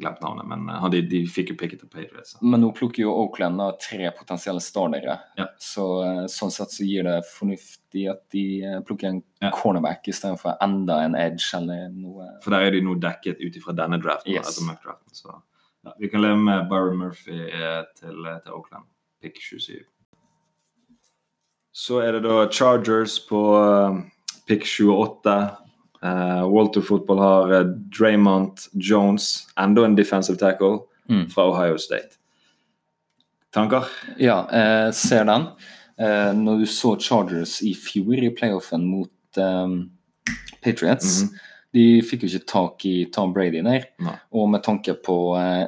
Glemt navnet, men uh, de, de fikk jo picket til Patriots. Men nå plukker jo Oakland da tre potensielle startere, Ja. så uh, sånn sett så gir det fornuftig at de uh, plukker en Ja. cornerback istedenfor enda en edge eller noe. For der er de nå dekket ut ifra denne draften. Yes. Altså Muck-draften, så ja, vi kan leve med Byron Murphy til, til Oakland. Pick 27. Så er det da Chargers på pick 28. Eh, Walter Football har uh, Draymond Jones, enda en defensive tackle, Mm. fra Ohio State. Tanker? Ja, eh, ser den. Eh, når du så Chargers i fjor i playoffen mot eh, Patriots Mhm. De fikk jo ikke tak i Tom Brady der. Nei. Og med tanke på eh,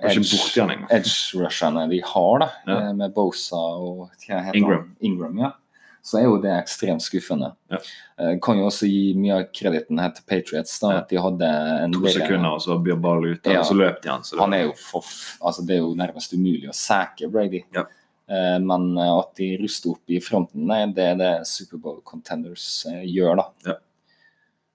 edge-rusherne de har, da, Ja. eh, med Bosa og Ingram. Ingram ja. Så er jo det ekstremt skuffende. Ja. Eh, kan jo også gi mye av krediten her til Patriots, da, at de hadde en To sekunder, og så blir ballen ute, Ja. og så løp de han. Han er jo for, altså Det er jo nærmest umulig å sæke Brady. Ja. Eh, men eh, at de ruster opp i fronten, nei, det er det Superbowl contenders gjør, da.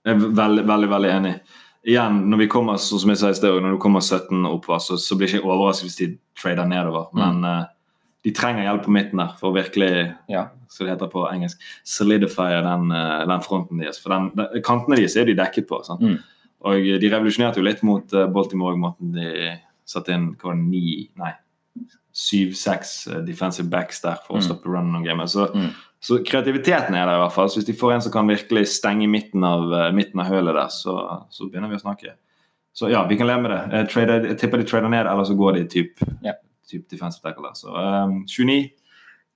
Jeg er veldig, veldig, veldig enig. Igjen, når vi kommer sånn som jeg sa i sted, når du kommer 17 oppover, så, så blir jeg ikke overrasket hvis de trader nedover. Mm. Men eh, de trenger hjelp på midten der for å virkelig Ja. som det heter på engelsk, solidify den, eh, den fronten deres. For den, den, Kantene deres er de dekket på. Mm. Og de revolusjonerte jo litt mot Baltimore Baltimore, måten de satte inn hva var det, ni, nei, syv-seks eh, defensive backs der for å Mm. stoppe runnen og gamet. Så, Mm. så kreativiteten er der i hvert fall. Så hvis de får en som kan virkelig stenge midten av, eh, midten av hølet der, så, så begynner vi å snakke. Så ja, vi kan leve med det. Jeg, trader, jeg tipper de trader ned, eller så går de typ, Ja. Typ defensive tackle. Så um, 29.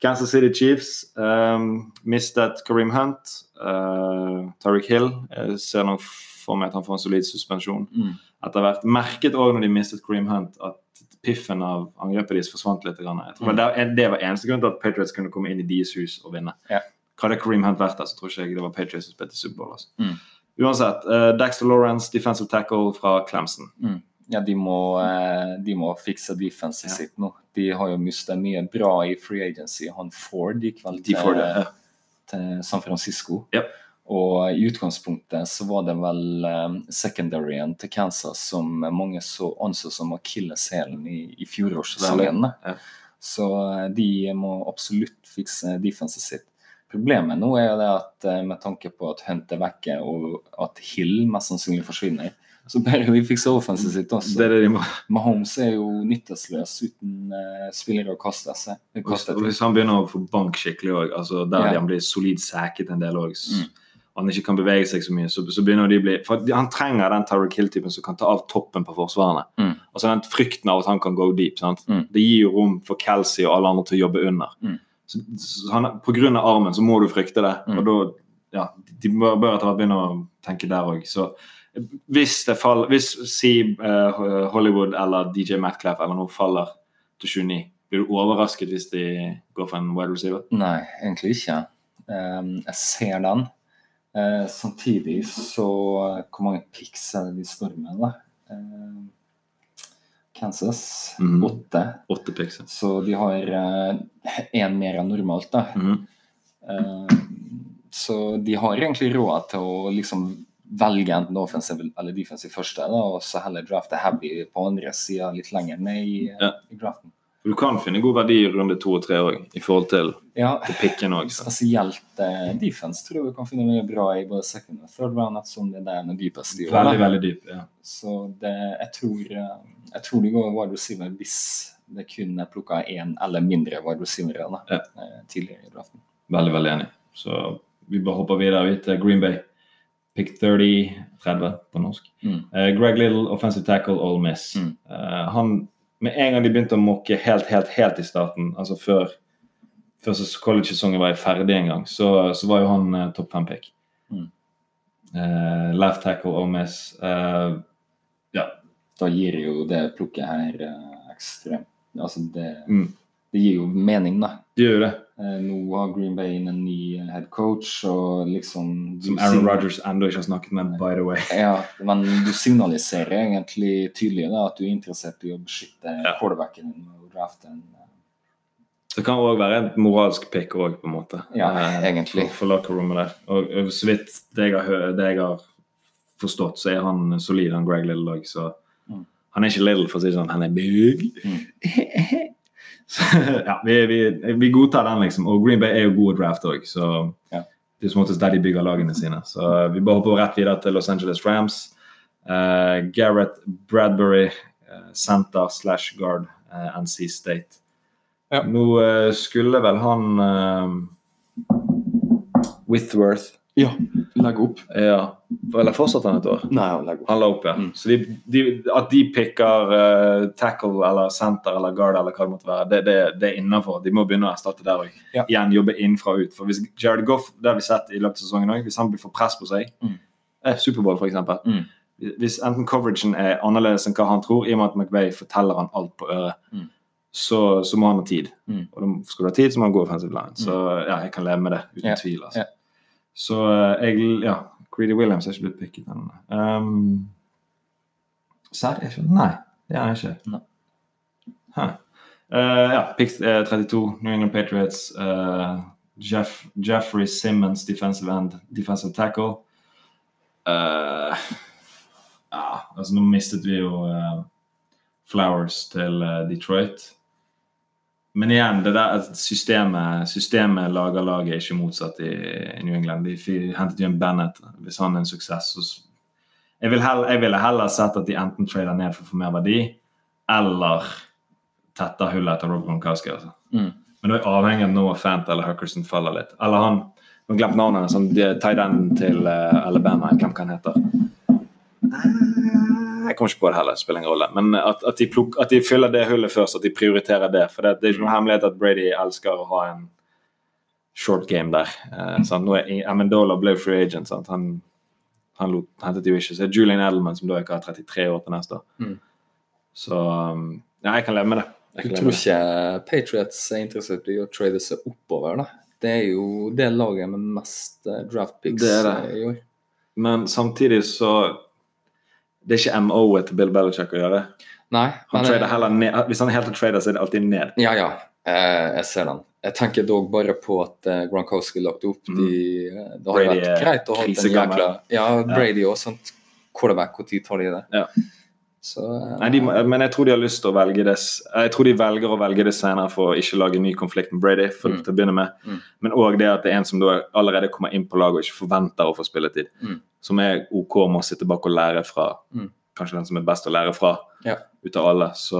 Kansas City Chiefs um, mistet Kareem Hunt. Uh, Tariq Hill jeg ser nok for meg at han får en solid suspensjon Mm. etter hvert. Merket òg når de mistet Kareem Hunt, at piffen av angrepet deres forsvant litt. grann. Jeg tror Mm. det, det var eneste grunn til at Patriots kunne komme inn i deres hus og vinne. Ja. Hadde Kareem Hunt vært der, så tror ikke jeg det var Patriots som spilte Superbowl. Altså. Mm. Uansett, uh, Dexter Lawrence, defensive tackle fra Clemson. Ja, de må, eh, de må fikse defenset Ja. sitt nå. De har jo mistet mye bra i free agency. Han Ford gikk vel til, ja. til San Francisco. Ja. Og i utgangspunktet så var det vel um, secondaryen til Kansas som mange så anså som akilleshælen i, i fjorårssesongen. Så eh, de må absolutt fikse defenset sitt. Problemet nå er jo det at med tanke på at Hunt er vekke og at Hill mest sannsynlig forsvinner, så bare de fikser offenset sitt også. Det er det de må. Mahomes er jo nytteløs uten uh, spillere å kaste seg. Hvis, Kaste hvis han begynner å få bank skikkelig òg, altså der Ja. han blir solid sæket en del òg, Mm. han ikke kan bevege seg så mye, så, så begynner de å bli For Han trenger den Tyreek Hill-typen som kan ta av toppen på forsvarene. Mm. Altså den frykten av at han kan go deep. sant? Mm. Det gir jo rom for Kelsey og alle andre til å jobbe under. Mm. Så, så han, på grunn av armen så må du frykte det. Mm. Og da ja, De bør, bør etter hvert begynne å tenke der òg. Så hvis det faller Hvis si eh, Hollywood eller DJ Matclaff eller noe faller til 29, blir du overrasket hvis de går for en wide receiver? Nei, egentlig ikke. Um, jeg ser den. Eh, samtidig så Hvor mange picks er det de står med, da? Eh, Kansas Mm. åtte. Åtte picks. Så de har én mer enn normalt, da. Mm. Eh, så de har egentlig råd til å liksom velge enten offensiv eller defensiv første, da, og så heller drafte heavy på andre sida litt lenger ned i, Ja. i draften. Du kan finne god verdi i runde to og tre òg, i forhold til, Ja, til picken òg. spesielt eh, defense tror jeg vi kan finne mye bra i både second og third round, ettersom det er den dypeste i år. Veldig, veldig dyp. ja. Så det, jeg, tror, eh, jeg tror det går wide receiver hvis det kun er plukka én eller mindre wide receivere Ja. eh, tidligere i draften. Veldig, veldig enig. Så vi bare hopper videre til Green Bay. Pick 30, 30 på norsk. Mm. Uh, Greg Little, offensive tackle, all miss. Mm. Uh, han, med en gang de begynte å mokke helt, helt, helt i starten, altså før, før college-sesongen var ferdig en gang, så, så var jo han uh, topp fem-pick. Mm. Left tackle, all miss. Ja. Da gir jo det plukket her ekstremt Altså det, Mm. det gir jo mening, da. Det gjør jo det. Eh, nå har Green Bay inn en ny eh, head coach, og liksom Som Aaron Rogers Rodgers ennå ikke har snakket med, by the way. (laughs) Ja, men du signaliserer egentlig tydelig da, at du er interessert i å beskytte Ja. quarterbacken din og drafte en eh, Det kan òg være en moralsk pick òg, på en måte. Ja, egentlig. For, for der. Og så vidt det jeg har, det jeg har forstått, så er han solid, han Greg Little òg. Så Mm. han er ikke little, for å si det sånn. Han er big. så, (laughs) (laughs) ja, vi, vi, vi godtar den, liksom. Og Green Bay er jo gode draft òg, så Ja. det er som oftest der de bygger lagene sine. Så vi bare hopper rett videre til Los Angeles Rams. Uh, Gareth Bradbury, uh, center slash guard, uh, NC State. Ja. Nå eh, skulle vel han eh, Withworth Ja. Legg opp. Ja. Eller fortsatte han et år? Nei, legg opp. Han la opp, ja. Mm. Så de, de, at de picker uh, tackle eller center eller guard eller hva det måtte være, det, det, det er innafor. De må begynne å erstatte der òg. Ja. Igjen jobbe innenfra og ut. For hvis Jared Goff, det har vi sett i løpet av sesongen òg, hvis han blir for press på seg, Mm. eh, Superbowl f.eks. Mm. Hvis enten coveragen er annerledes enn hva han tror, i og med at McVay forteller han alt på øret, Mm. så, så må han ha tid. Mm. Og da skal du ha tid, så må han gå offensive line. Så ja, jeg kan leve med det, uten Ja. tvil. altså. Ja. Så eh, jeg Ja, Greedy Williams er ikke blitt picket ennå. Um, Serr er ikke Nei, det er han ikke. Huh. Uh, ja, pick eh, 32, New England Patriots. Uh, Jeff, Jeffrey Simmons, defensive end, defensive tackle. Uh, ja, altså nå mistet vi jo eh, Flowers til eh, Detroit. Men igjen, det der systemet, systemet lager laget ikke motsatt i, i New England. De hentet jo en Bennett. Hvis han er en suksess, så jeg, vil heller, jeg ville heller sett at de enten trader ned for å få mer verdi, eller tetter hullet etter Rob Gronkowski. Altså. Mm. Men da er avhengig av at Noah Fant eller Huckerson faller litt. Eller han Nå har glemt navnet. Sånn, tight end til uh, Alabama. Jeg glemte hva han heter. Jeg kommer ikke på det heller, spiller ingen rolle. Men at, at, de pluk, at de fyller det hullet først, at de prioriterer det. For det, det er ikke noe hemmelighet at Brady elsker å ha en short game der. Eh, sant? Nå er Amendola ble free agent. Sant? Han, han lot, hentet jo ikke. Så er Julian Edelman som da ikke har 33 år til neste år. Mm. Så um, ja, jeg kan leve med det. Jeg Du tror det. ikke Patriots er interessert i å trade seg oppover, da? Det er jo det laget med mest eh, draft picks Det det. i år. Men samtidig så Det er ikke MO-et til Bill Belichick å gjøre. Nei. Han men, eh. Hvis han er helt til trader, så er det alltid ned. Ja, ja. Eh, jeg ser den. Jeg tenker dog bare på at eh, Gronkowski lagt opp. Mm. De, mm. det hadde vært greit å ha en jækla Ja, Brady og sånt. Quarterback, hvor tid tar de det? Ja. Så eh, Nei, de, men jeg tror de har lyst til å velge det Jeg tror de velger å velge det senere for å ikke lage ny konflikt med Brady. For, Mm. til å begynne med. Mm. Men òg det at det er en som allerede kommer inn på laget og ikke forventer å få spilletid. Mm. Som er OK med å sitte bak og lære fra Mm. kanskje den som er best å lære fra Ja. ut av alle. Så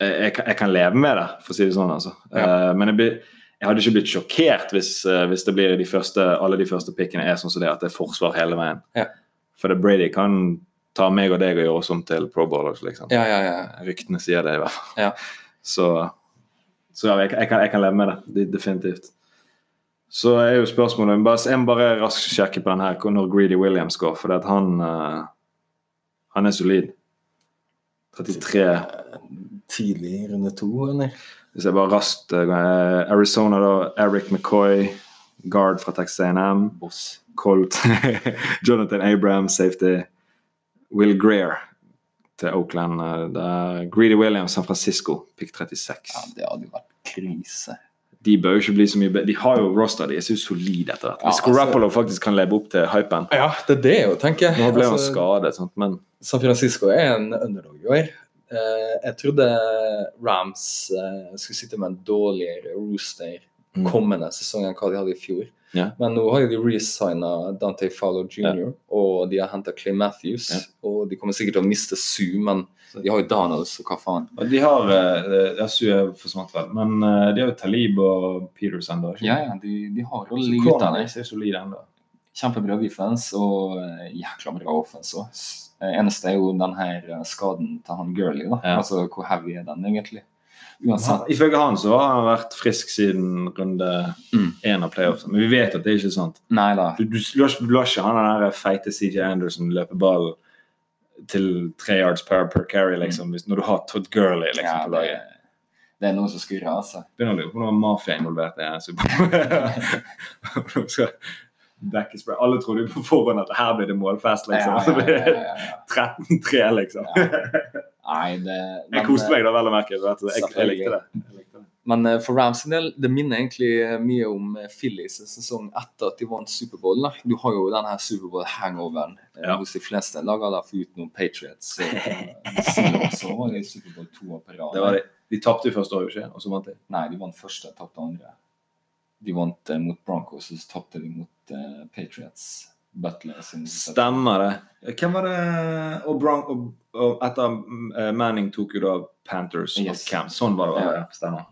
jeg, jeg, kan- jeg kan leve med det, for å si det sånn. altså. Ja. Uh, men jeg, blir, jeg hadde ikke blitt sjokkert hvis, uh, hvis det blir de første, alle de første pikkene er sånn som det, at det er forsvar hele veien. Ja. For det Brady kan ta meg og deg og gjøre oss om til pro bowlers, liksom. Ja, ja, ja. Ryktene sier det, i hvert fall. Ja. Så, så jeg, kan, jeg kan leve med det. Definitivt. Så er jo spørsmålet bare, Jeg må bare raskt sjekke på den her når Greedy Williams går, for at han uh, Han er solid. 33 Tidlig i runde to, eller? Hvis jeg bare raskt uh, Arizona, da. Eric McCoy, guard fra Texas A&M. Colt. (laughs) Jonathan Abraham, safety. Will Greer til Oakland. Uh, Greedy Williams, San Francisco, pick 36. Ja, det hadde jo vært krise. De bør jo ikke bli så mye bedre. De har jo roster, de er så solide etter hvert. Ja, Hvis altså- faktisk kan leve opp til hypen Ja, det er det jeg tenker. Nå ble han Altså, skadet, sant? men San Francisco er en underdog i år. Eh, jeg trodde Rams eh, skulle sitte med en dårligere rooster Mm. kommende sesong enn hva de hadde i fjor. Ja. Men nå har jo de resigna Dante Fowler jr., og de har henta Clay Matthews. Ja. Og de kommer sikkert til å miste Sue, men de har jo Donalds og hva faen. Og De har eh, ja, Sue er forsvant vel, men eh, de har jo Talib og Peters ennå. Ja, ja, de, de har jo det. er solide ennå. Kjempebra defense og eh, jækla bra offense òg. Eneste er jo den her eh, skaden til han Gurley. da. Ja. Altså, Hvor heavy er den egentlig? Uansett. Ifølge han så har han vært frisk siden runde Mm. av playoffs. Men vi vet at det er ikke sant. Nei da. Du, du, lar du lar ikke han den feite CJ Anderson løpe ball til tre yards per, per carry, liksom, hvis, når du har Todd Gurley liksom, Ja, på laget. det er noe som skurrer, altså. Begynner å lure på om mafia involvert i den Super Bowl. (laughs) Skal dekke spray. Alle trodde jo på forhånd at her blir det målfest, liksom. Ja, ja. 13-3, (laughs) liksom. Nei, det men, Jeg koste meg da, vel å merke. Jeg, jeg likte det. Men eh, for Rams sin del, det minner egentlig eh, mye om eh, Phillies sesong etter at de vant Superbowl. Du har jo denne Superbowl-hangoveren eh, Ja. hos de fleste da, foruten Patriots. Så, eh, (laughs) så var det Superbowl to år på rad. De tapte første året, ikke? Og så vant de. Nei, de vant første, tapte andre. De vant eh, mot Broncos, og så tapte de mot eh, Patriots. Butler sin Stemmer det. Hvem var det Og, Bron og, og etter eh, Manning tok jo da Panthers Yes. og Camp. Sånn var det. Ja. Ja. Stemmer.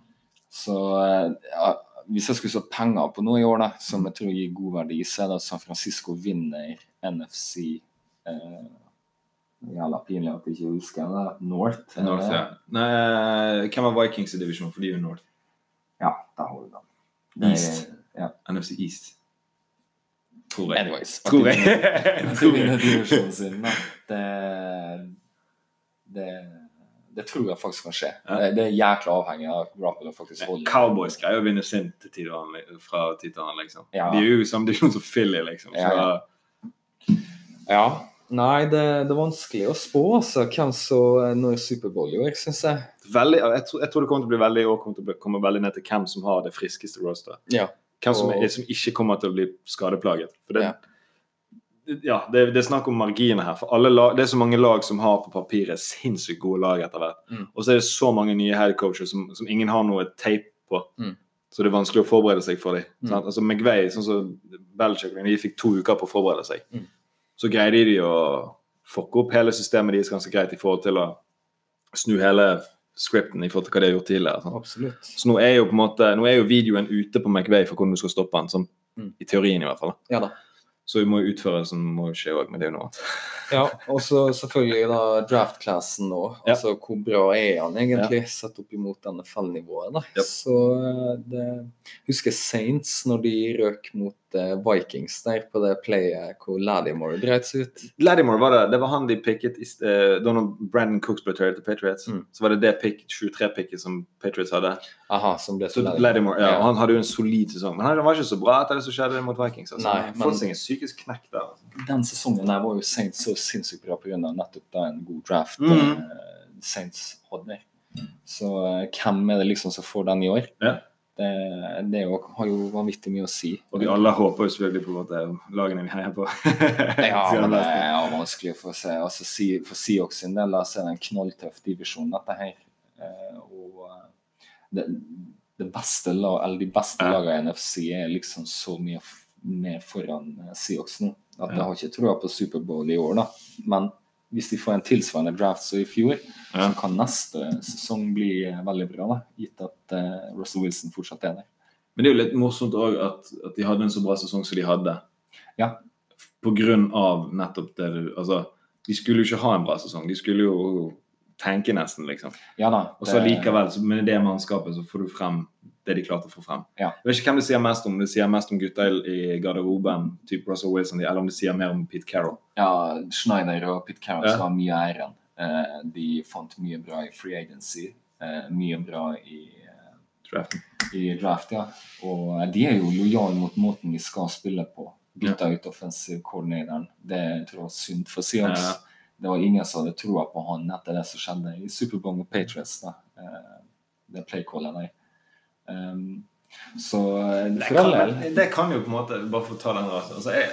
Så eh, ja, hvis jeg skulle satt penger på noe i år, da, som jeg tror gir god verdi, så er det at San Francisco vinner NFC eh, Jævla pinlig at jeg ikke husker det. North. er North, ja. Nei, hvem var Vikings i divisjonen? For de er jo North. Ja, der har du den. Er- East. Ja. NFC East. Tror jeg. Anyways. Tror jeg. Jeg tror jeg. sin. Det, det, det tror jeg faktisk kan skje. Ja. Det, det er jækla avhengig av Garoppolo faktisk holder. Cowboys greier å vinne sin til tid fra tid til annen, liksom. Ja. De er jo i samme divisjon som Philly, liksom. Så, Ja, ja. Ja. Nei, det, det er vanskelig å spå altså, hvem som når Superbowl i år, syns jeg. veldig, jeg, tror, jeg tror det kommer til å bli veldig, kommer til å komme veldig ned til hvem som har det friskeste rosteret. Ja. Hvem som, er, som ikke kommer til å bli skadeplaget. For det, Ja. ja, det, det er snakk om marginer her. For lag, det er så mange lag som har på papiret sinnssykt gode lag etter hvert. Mm. Og så er det så mange nye headcoacher som, som ingen har noe tape på. Mm. Så det er vanskelig å forberede seg for dem. Mm. Altså McVay, sånn som Belichick, de fikk to uker på å forberede seg. Mm. Så greide de å fucke opp hele systemet deres ganske greit i forhold til å snu hele scripten i forhold til hva de har gjort tidligere. Sånn. Så nå er jo på en måte, nå er jo videoen ute på McVay for hvordan du skal stoppe den, sånn, Mm. i teorien i hvert fall. da. Ja da. Så må jo utførelsen må jo skje òg, men det er jo noe annet. (laughs) Ja, og så selvfølgelig da draft-classen nå. Ja. Altså hvor bra er han egentlig, sett opp imot NFL-nivået. da. Ja. Så eh, det husker Saints når de røk mot Vikings der på det playet hvor Ladimore dreit seg ut. Ladimore var det. Det var han de picket i, uh, Donald Brandon Cooks ble traded til Patriots, Mm. så var det det pick, 23-picket som Patriots hadde. Aha, som ble Så så Ladimore, ja, Ja. og Han hadde jo en solid sesong, men han var ikke så bra etter det som skjedde mot Vikings. Altså. Nei, men- seg en psykisk knekk der. Altså. Den sesongen der var jo Saints så sinnssykt bra pga. nettopp da en god draft mm. eh, Saints hadde. Så eh, hvem er det liksom som får den i år? Ja. Det, det jo, har jo vanvittig mye å si. Og vi alle håper jo selvfølgelig på er lagene vi heier på. (laughs) Ja, men det er jo vanskelig å få se. Altså, si- for Siok sin del er det en knalltøff divisjon, dette her. Eh, og eh, det, det beste lag, eller de beste Ja. lagene i NFC er liksom så mye mer foran Siok nå. At jeg har ikke troa på Superbowl i år, da. Men hvis de får en tilsvarende draft som i fjor, Ja. så kan neste sesong bli eh, veldig bra, da, gitt at uh, Russell Wilson fortsatt er der. Men det er jo litt morsomt òg at, at de hadde en så bra sesong som de hadde. Ja. På grunn av nettopp det du Altså, de skulle jo ikke ha en bra sesong. De skulle jo tenke nesten, liksom. Ja da. Og så likevel, så med det mannskapet, så får du frem det de klarte å få frem. Ja. Jeg vet ikke hvem det sier mest om. Det sier mest om gutta i garderoben, type Russell Wilson, eller om det sier mer om Pete Carroll. Ja, Schneider og Pete Carroll Ja. har mye av æren. Eh, de fant mye bra i free agency, eh, mye bra i, eh, Draften. i draft, ja. Og de er jo lojale mot måten de skal spille på. Bytta ut offensive coordinatoren. Det tror jeg var synd for Seahawks. Ja. Det var ingen som hadde troa på han etter det som skjedde i Superbowl og Patriots. da. Det playcallet der. Um, så eh, Det for kan, all del det kan jo på en måte Bare for å ta den rasen. Altså, jeg,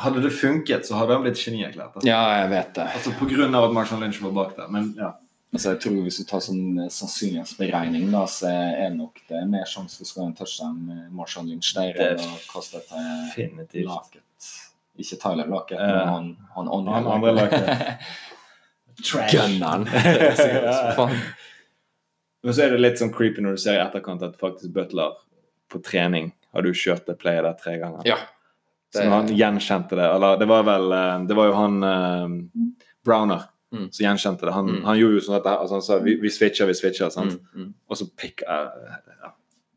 hadde det funket, så hadde han blitt genierklært. Altså. Ja, jeg vet det. altså på grunn av at Marshall Lynch var bak der. Men ja. Altså, jeg tror Hvis du tar sånn eh, sannsynlighetsberegning, da, så er nok det mer sjanse for å skåre en touchdown med Marshall Lynch der er enn å kaste til Definitivt. Laket. Ikke Tyler Laket, Eh, men han, han andre. han andre Laket. (laughs) Trash. Gunneren. (laughs) Ja. Men så er det litt sånn creepy når du ser i etterkant at faktisk Butler på trening har du kjørt det playet der tre ganger. Ja. Så han gjenkjente det Eller det var vel eh, Det var jo han eh, Browner Mm. som gjenkjente det. Han, Mm. han gjorde jo sånn at altså, han sa vi, vi switcher, vi switcher. sant? Mm, mm. Og så pikk uh, ja.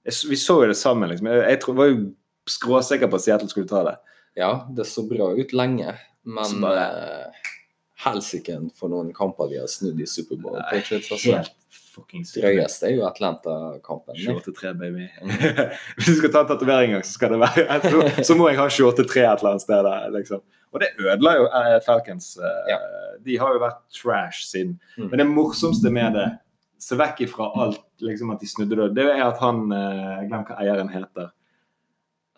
Jeg Vi så jo det sammen, liksom. Jeg, jeg tror, var jo skråsikker på at Seattle skulle ta det. ja, det så bra ut lenge, men bare- uh, helsike for noen kamper de har snudd i Superbowl. Altså. Helt fuckings Drøyeste er jo Atlanta-kampen. 28-3, baby. (laughs) Hvis du skal ta en tatovering en gang, så skal det være så, (laughs) Så må jeg ha 28-3 et eller annet sted. Liksom. Og det ødela jo eh, Falcons. eh, Ja. De har jo vært trash siden. Mm. Men det morsomste med det, se vekk ifra alt liksom at de snudde det, det er at han Glem glemmer hva eieren heter.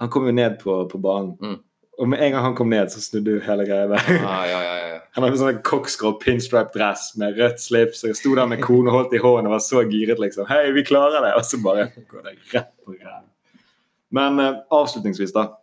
Han kom jo ned på, på banen. Mm. Og med en gang han kom ned, så snudde jo hele greia. der. Ah, ja, ja, ja. Han hadde sånn cockscroll pinstripe dress med rødt slips. Og jeg sto der med kone holdt i hånden og var så giret, liksom. Hei, vi klarer det! Og så bare går det rett på ræva. Men eh, avslutningsvis, da.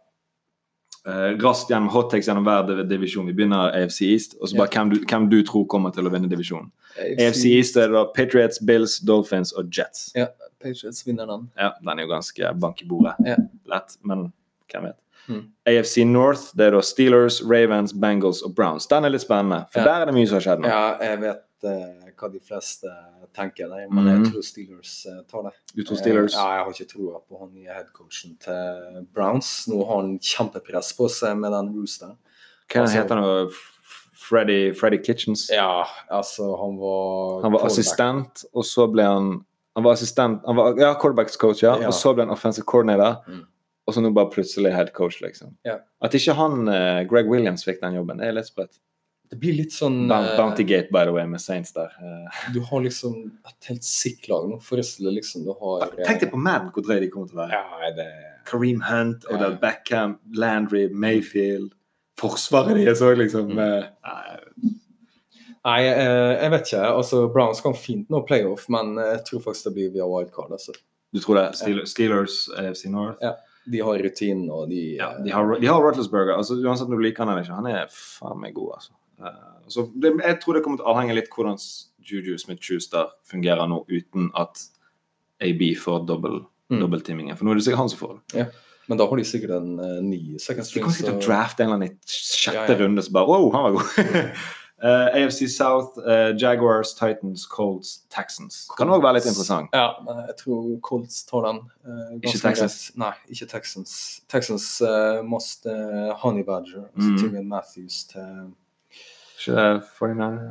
Uh, raskt gjennom hot takes gjennom hver divisjon. Vi begynner AFC East. Og så bare hvem, du, hvem du tror kommer til å vinne divisjonen. AFC East er det da Patriots, Bills, Dolphins og Jets. Ja, Patriots vinner den. Ja, den er jo ganske bank i bordet. Ja. Lett, men hvem vet. Mm. AFC North, det er da Steelers, Ravens, Bengals og Browns. Den er litt spennende, for Ja. der er det mye som har skjedd nå. Ja, jeg vet uh, hva de fleste tenker der, men jeg Mhm. tror Steelers uh, tar det. Du tror Steelers? Eh, ja, jeg har ikke troa på han nye headcoachen til Browns. Nå har han kjempepress på seg med den roosteren. Hva altså- heter han? Freddy, Freddy Kitchens? Ja, altså, han var Han var assistent, og så ble han Han var assistent, han var ja, quarterbacks coach, ja. Ja. Og så ble han offensive coordinator. Mm. Og så nå bare plutselig head coach, liksom. Ja. At ikke han, uh, Greg Williams, fikk den jobben, det er litt sprøtt. Det blir litt sånn eh, Bounty Gate, by the way, med Saints der. Eh, Du har liksom et helt sick lag nå. Forresten, liksom du har eh, Tenk deg på Madden hvor drøye de kommer til å være. Ja, det Kareem Hunt, Ja. Odell Beckham, Landry, Mayfield. Forsvaret deres òg, liksom. Mm. nei, jeg vet ikke. Altså, Browns kan fint nå playoff, men jeg tror faktisk det blir via wildcard. Altså. Du tror det? Steelers, Steelers AFC North? Ja. De har rutinen, og de Ja, eh, de har, de har. Altså, uansett om du liker han eller ikke, han er faen meg god, altså. Eh, så det, jeg tror det kommer til å avhenge litt hvordan Juju Smith-Schuster fungerer nå uten at AB får dobbel, Mm. dobbelttimingen. For nå er det sikkert han som får det. Ja. Men da har de sikkert en eh, ny second De string. kommer sikkert til å drafte en eller annen i sjette Ja, runde så bare Wow, han var god! (laughs) Eh, AFC South, uh, Jaguars, Titans, Colts, Texans. Kan òg være litt interessant. Ja, men jeg tror Colts tar den. Uh, Ikke Texans? greit. Nei, ikke Texans. Texans uh, must Honey Badger. Altså Mm. Tyrion Matthews til Ikke 49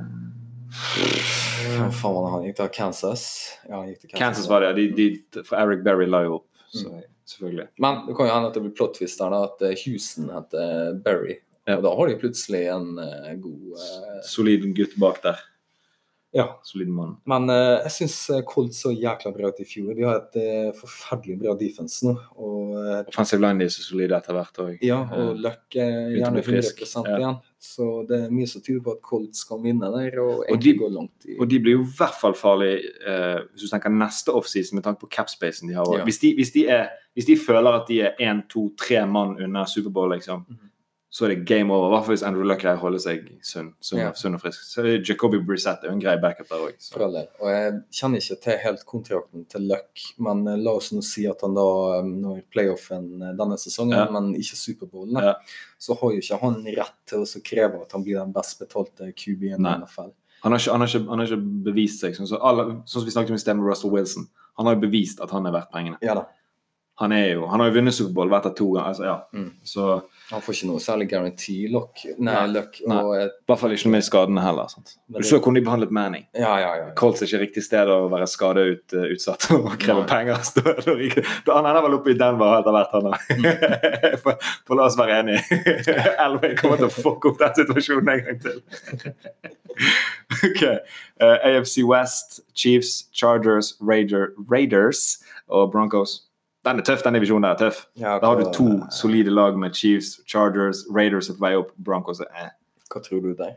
Hva faen var det han gikk til? Kansas? Ja, han gikk til Kansas. Kansas var det, ja. De, de, for Eric Berry la jo opp, så selvfølgelig. Men det kan jo hende at det blir plot twist der, da, at Houston heter Berry. Og da har de plutselig en eh, god eh, Solid gutt bak der. Ja. Solid mann. Men eh, jeg syns Colt så jækla bra ut i fjor. De har et forferdelig bra defense nå. Og Offensive line er så solide etter hvert òg. ja, og Løkke er gjerne bli frisk. 100 Ja. igjen. Så det er mye som tyder på at Colt skal vinne der, og Og de- går langt i Og de blir jo i hvert fall farlige eh, hvis du tenker neste offseason med tanke på capspacen de har. Ja. Hvis, de, hvis, de er, hvis de føler at de er én, to, tre mann unna Superbowl, liksom, Mhm. Så er det game over. I hvert fall hvis Andrew Luck greier å holde seg sunn, sunn, Ja. sunn og frisk. Så er Jacobi Brissett er jo en grei backup der òg. Og jeg kjenner ikke til helt kontrakten til Luck, men eh, la oss nå si at han da eh, når playoffen eh, denne sesongen, Ja. men ikke Superbowlen, Ja. så har jo ikke han rett til å kreve at han blir den best betalte QB-en i. NFL. Han, har ikke- han, har ikke- han har ikke bevist seg. Sånn, så alle, sånn som vi snakket om i sted med Russell Wilson. Han har jo bevist at han er verdt pengene. Ja. Han, er jo, han har jo vunnet Superbowl hvert av to ganger. Altså, ja. Mm. Så Han får ikke noe særlig guarantee, Luck. Nei, et, i hvert fall ikke noe med skadene heller. Sant? Du så hvordan de behandlet Manning. ja, ja, ja. ja. Colts er ikke riktig sted å være skadeutsatt og kreve Nei. penger. (laughs) Han ender vel oppe i Denver etter hvert, han òg. (laughs) For, for la oss være enige. (laughs) Elway kommer til å fucke opp den situasjonen en gang til. ok. uh, AFC West, Chiefs, Chargers, Raider, Raiders og Broncos. Den er tøff, den divisjonen der er tøff. Ja, Da har du to to solide lag med Chiefs, Chargers, Raiders er på vei opp, Broncos er eh. Hva tror du der?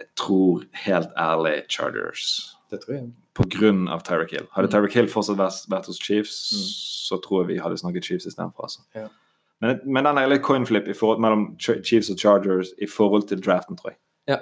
Jeg tror helt ærlig Chargers. Det tror jeg. På grunn av Tyreek Hill. Hadde Mm. Tyreek Hill fortsatt vært hos Chiefs, Mm. så tror jeg vi hadde snakket Chiefs istedenfor. Altså. Ja. Men, men den er litt coinflip i forhold, mellom Chiefs og Chargers i forhold til draften, tror jeg. Ja.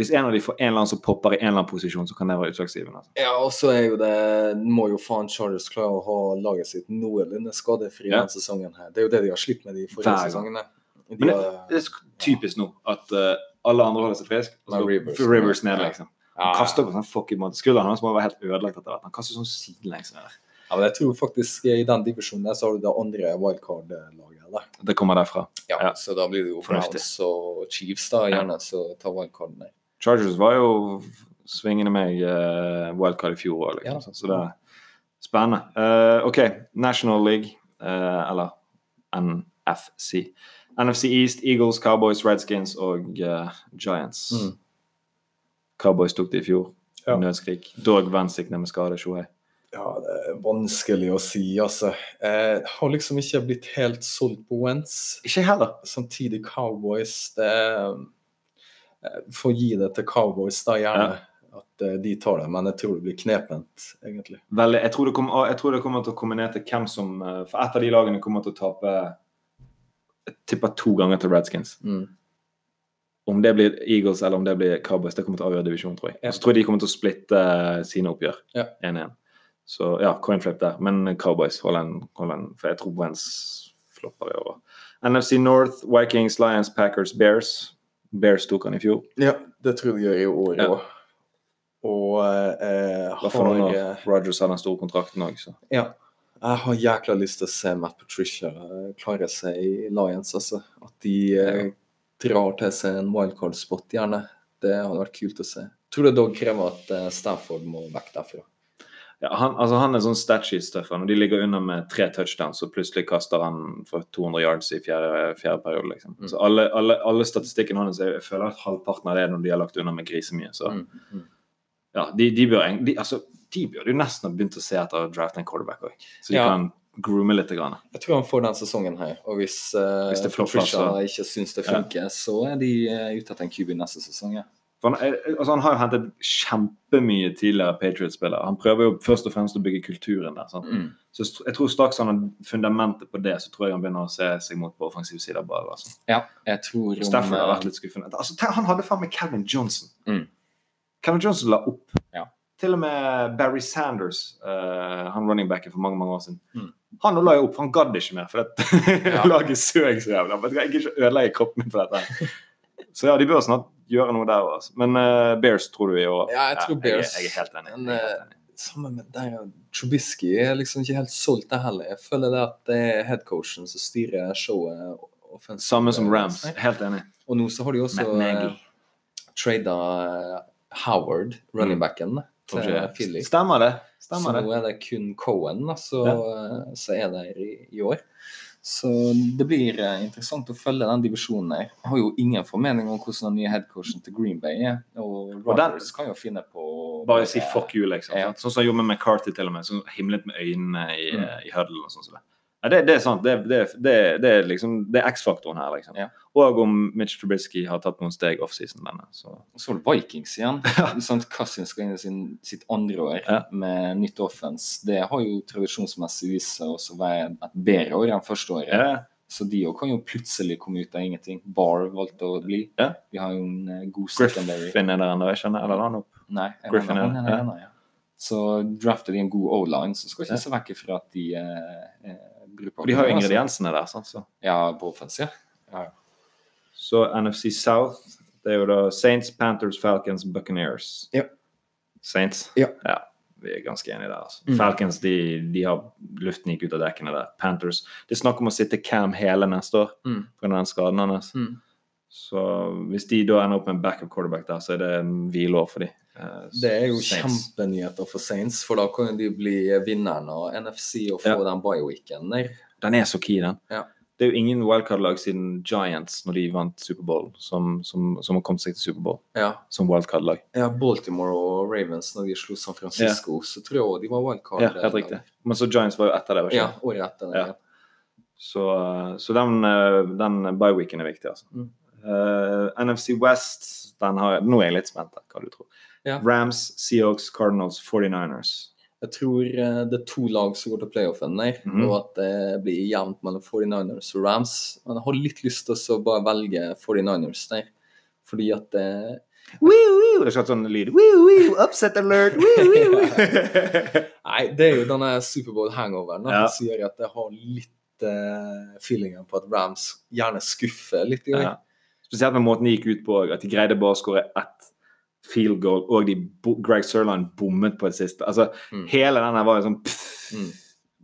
Hvis en av de får en eller annen som popper i en eller annen posisjon, så kan det være utslagsgivende. Altså. Ja, og så er jo det Må jo faen Chargers klare å ha laget sitt noenlunde skadefri Ja. denne sesongen. her. Det er jo det de har slitt med de forrige Hver. sesongene. De Men det, det er typisk nå at uh, alle andre holder seg friske, og så Rivers- Rivers ned, liksom. Han kaster på sånn fucking måte. Skulderen hans må være helt ødelagt etter hvert. Han kaster sånn sidelengs. Ja, men jeg tror faktisk i den divisjonen der så har du det andre wildcard-laget. eller? Det kommer derfra. Ja, Ja. Så da blir det jo. Browns og Chiefs da, gjerne, så tar wildcarden der. Chargers var jo svingende meg uh, wildcard i fjor òg, liksom. Ja. så det er spennende. Uh, OK, National League, uh, eller NFC. NFC East, Eagles, Cowboys, Redskins og Giants. Mm. Cowboys tok det i fjor. Ja. Nødskrik. Dog Vensick med skade. Shohei. Ja, det er vanskelig å si, altså. Jeg har liksom ikke blitt helt solgt på Wentz. Ikke heller. Samtidig Cowboys det er, eh, Får gi det til Cowboys, da, gjerne. At eh, de tar det. Men jeg tror det blir knepent, egentlig. Vel, jeg, tror det kommer, jeg tror det kommer til å komme ned til hvem som eh, For ett av de lagene kommer til å tape Jeg tipper to ganger til Redskins. Mm. Om det blir Eagles eller om det blir Cowboys, det kommer til å avgjøre divisjonen, tror jeg. Ja. Og så tror jeg de kommer til å splitte sine oppgjør Ja. 1-1. Så ja, coinflip der. Men Cowboys holder en, holder en For jeg tror Wentz flopper i år. NFC North, Vikings, Lions, Packers, Bears. Bears tok han i fjor. Ja, det tror jeg gjør i år Ja. òg. Og eh, har eh, Rogers har den store kontrakten òg, så. Ja. Jeg har jækla lyst til å se Matt Patricia eh, klare seg i Lions, altså. At de eh, drar til seg en wildcard-spot, gjerne. Det hadde vært kult å se. Tror det dog krever at eh, Stafford må vekk derfra. Ja, han, altså han er sånn statue-stuffer. Når de ligger under med tre touchdowns, og plutselig kaster han for 200 yards i fjerde, fjerde periode. liksom. Mm. Så alle, alle, alle statistikken hans jeg føler at halvparten av det er når de har lagt unna med grisemye. Så Mm, mm. ja, de, de, bør, de, altså, de burde jo nesten ha begynt å se etter å drafte en quarterback òg. Så de Ja. kan groome litt. Grann. Jeg tror han får den sesongen her. Og hvis, uh, Hvis det flopper, så- ikke syns det Ja. så er de uh, ute etter en QB neste sesong. Ja. For han, er- altså han har jo hentet kjempemye tidligere Patriot-spillere. Han prøver jo først og fremst å bygge kulturen der. Mm. Så jeg tror straks han har fundamentet på det, så tror jeg han begynner å se seg mot på offensiv side av ballen. Altså. ja, jeg tror Steffen har eh, vært litt skuffende. Altså, han hadde faen meg Calvin Johnson. Mm. Calvin Johnson la opp. Ja. Til og med Barry Sanders, uh, han running backen for mange mange år siden. Mm. Han la jo opp, for han gadd ikke mer. For det (laughs) Ja. laget søk så jævlig. Jeg gidder ikke ødelegge kroppen min for dette. Så ja, de bør snart gjøre noe der òg. Men uh, Bears tror du i år? Ja, jeg tror Bears. Jeg, jeg er helt enig. Men, Jeg er helt enig. Sammen med der, Trubisky er liksom ikke helt solgt det heller. Jeg føler det at det er headcoachen som styrer showet. Offensive. Samme som Rams. Helt enig. Og nå så har de også uh, trada Howard, runningbacken, til Tror Philly. Stemmer det. Så det. nå er det kun Cohen da, så, Ja. så er der i, i år. Så det blir eh, interessant å følge den divisjonen her. Jeg har jo ingen formening om hvordan den nye headcoachen til Green Bay er. Og Rodgers kan jo finne på Bare si fuck you, liksom. Ja. Sånn som jeg gjorde med McCarthy til og med. Som himlet med øynene i, Mm. i huddle og sånn. som det. Ja, det, det er sant. Det, det, det, det er liksom Det er X-faktoren her, liksom. Ja. Og om Mitch Trubisky har tatt noen steg offseason denne. Så så Vikings igjen. (laughs) sånn Cousins skal inn i sin, sitt andre år Ja. med nytt offense. Det har jo tradisjonsmessig vist seg også være et bedre år enn første året. ja. Så de òg kan jo plutselig komme ut av ingenting. Barr valgte å bli. Ja. Vi har jo en eh, god secondary. Griffin er der ennå, jeg skjønner. Eller han opp. Nei, Griffin er- han er ja. Så drafter de en god O-line, så skal vi ikke se vekk ifra at de eh, For de har jo ingrediensene der. sant? Så. Ja, på offensiv. ja. ja. ja. så NFC South, det er jo da Saints, Panthers, Falcons, Buccaneers. Ja. Saints? Ja. Vi er ganske enige der. altså. Mm. Falcons de, de har luften gikk ut av dekkene der. Panthers Det er snakk om å sitte Cam hele neste år Mm. pga. den skaden hans. Mm. Så hvis de da ender opp med en backup quarterback der, så er det en hvileår for de. Eh, Det er jo kjempenyheter for Saints, for da kan de bli vinneren av NFC og få Ja. den bye-weeken der. Den er så key, den. Ja. Det er jo ingen wildcard-lag siden Giants, når de vant Superbowl, som, som, som har kommet seg til Superbowl Ja. som wildcard-lag. ja, Baltimore og Ravens når de slo San Francisco, så tror jeg òg de var wildcard. Ja, helt riktig. Men så Giants var jo etter det. var ikke Ja, året etter det. Ja. Ja. Så, så den, eh, den bye-weeken er viktig, altså. Mm. Uh, NFC West, den har nå er jeg litt spent her, hva du tror. Ja. Rams, Seahawks, Cardinals, 49ers. Jeg tror eh, det er to lag som går til playoffen der, Mhm. og at det blir jevnt mellom 49ers og Rams. Men jeg har litt lyst til å bare velge 49ers der, fordi at eh, Wee, wee. Det er sånn lyd. Wee, wee, upset alert! Wee, wee. (laughs) Nei, det er jo denne Superbowl-hangoveren da, Ja. som gjør at jeg har litt uh, feelingen på at Rams gjerne skuffer litt. Ja. Spesielt med måten de gikk ut på, at de greide bare å skåre ett field goal, og de, Greg Sørland bommet på et siste. Altså, Mm. Hele den var jo sånn pff, Mm.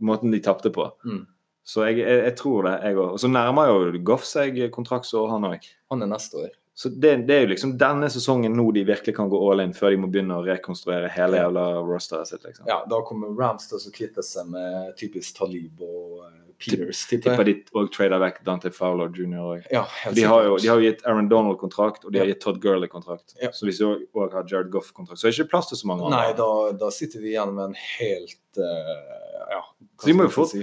Måten de tapte på. Mm. Så jeg, jeg, jeg tror det, jeg òg. Og så nærmer jo Goff seg kontraktsår, han òg. Han er neste år. Så det, det er jo liksom denne sesongen nå de virkelig kan gå all in, før de må begynne å rekonstruere hele jævla rosteret sitt. liksom. Ja, da kommer Rams til å kvitte seg med typisk Talib og uh, Peters, tipper jeg. de òg trader vekk Dante Fowler jr. òg. Ja, De har jo de har jo gitt Aaron Donald kontrakt, og de har gitt Todd Gurley kontrakt. Ja. Så hvis de òg har Jared Goff kontrakt, så er det ikke plass til så mange Nei, andre. da, da sitter vi igjen med en helt eh, ja, Så de må jo få- si,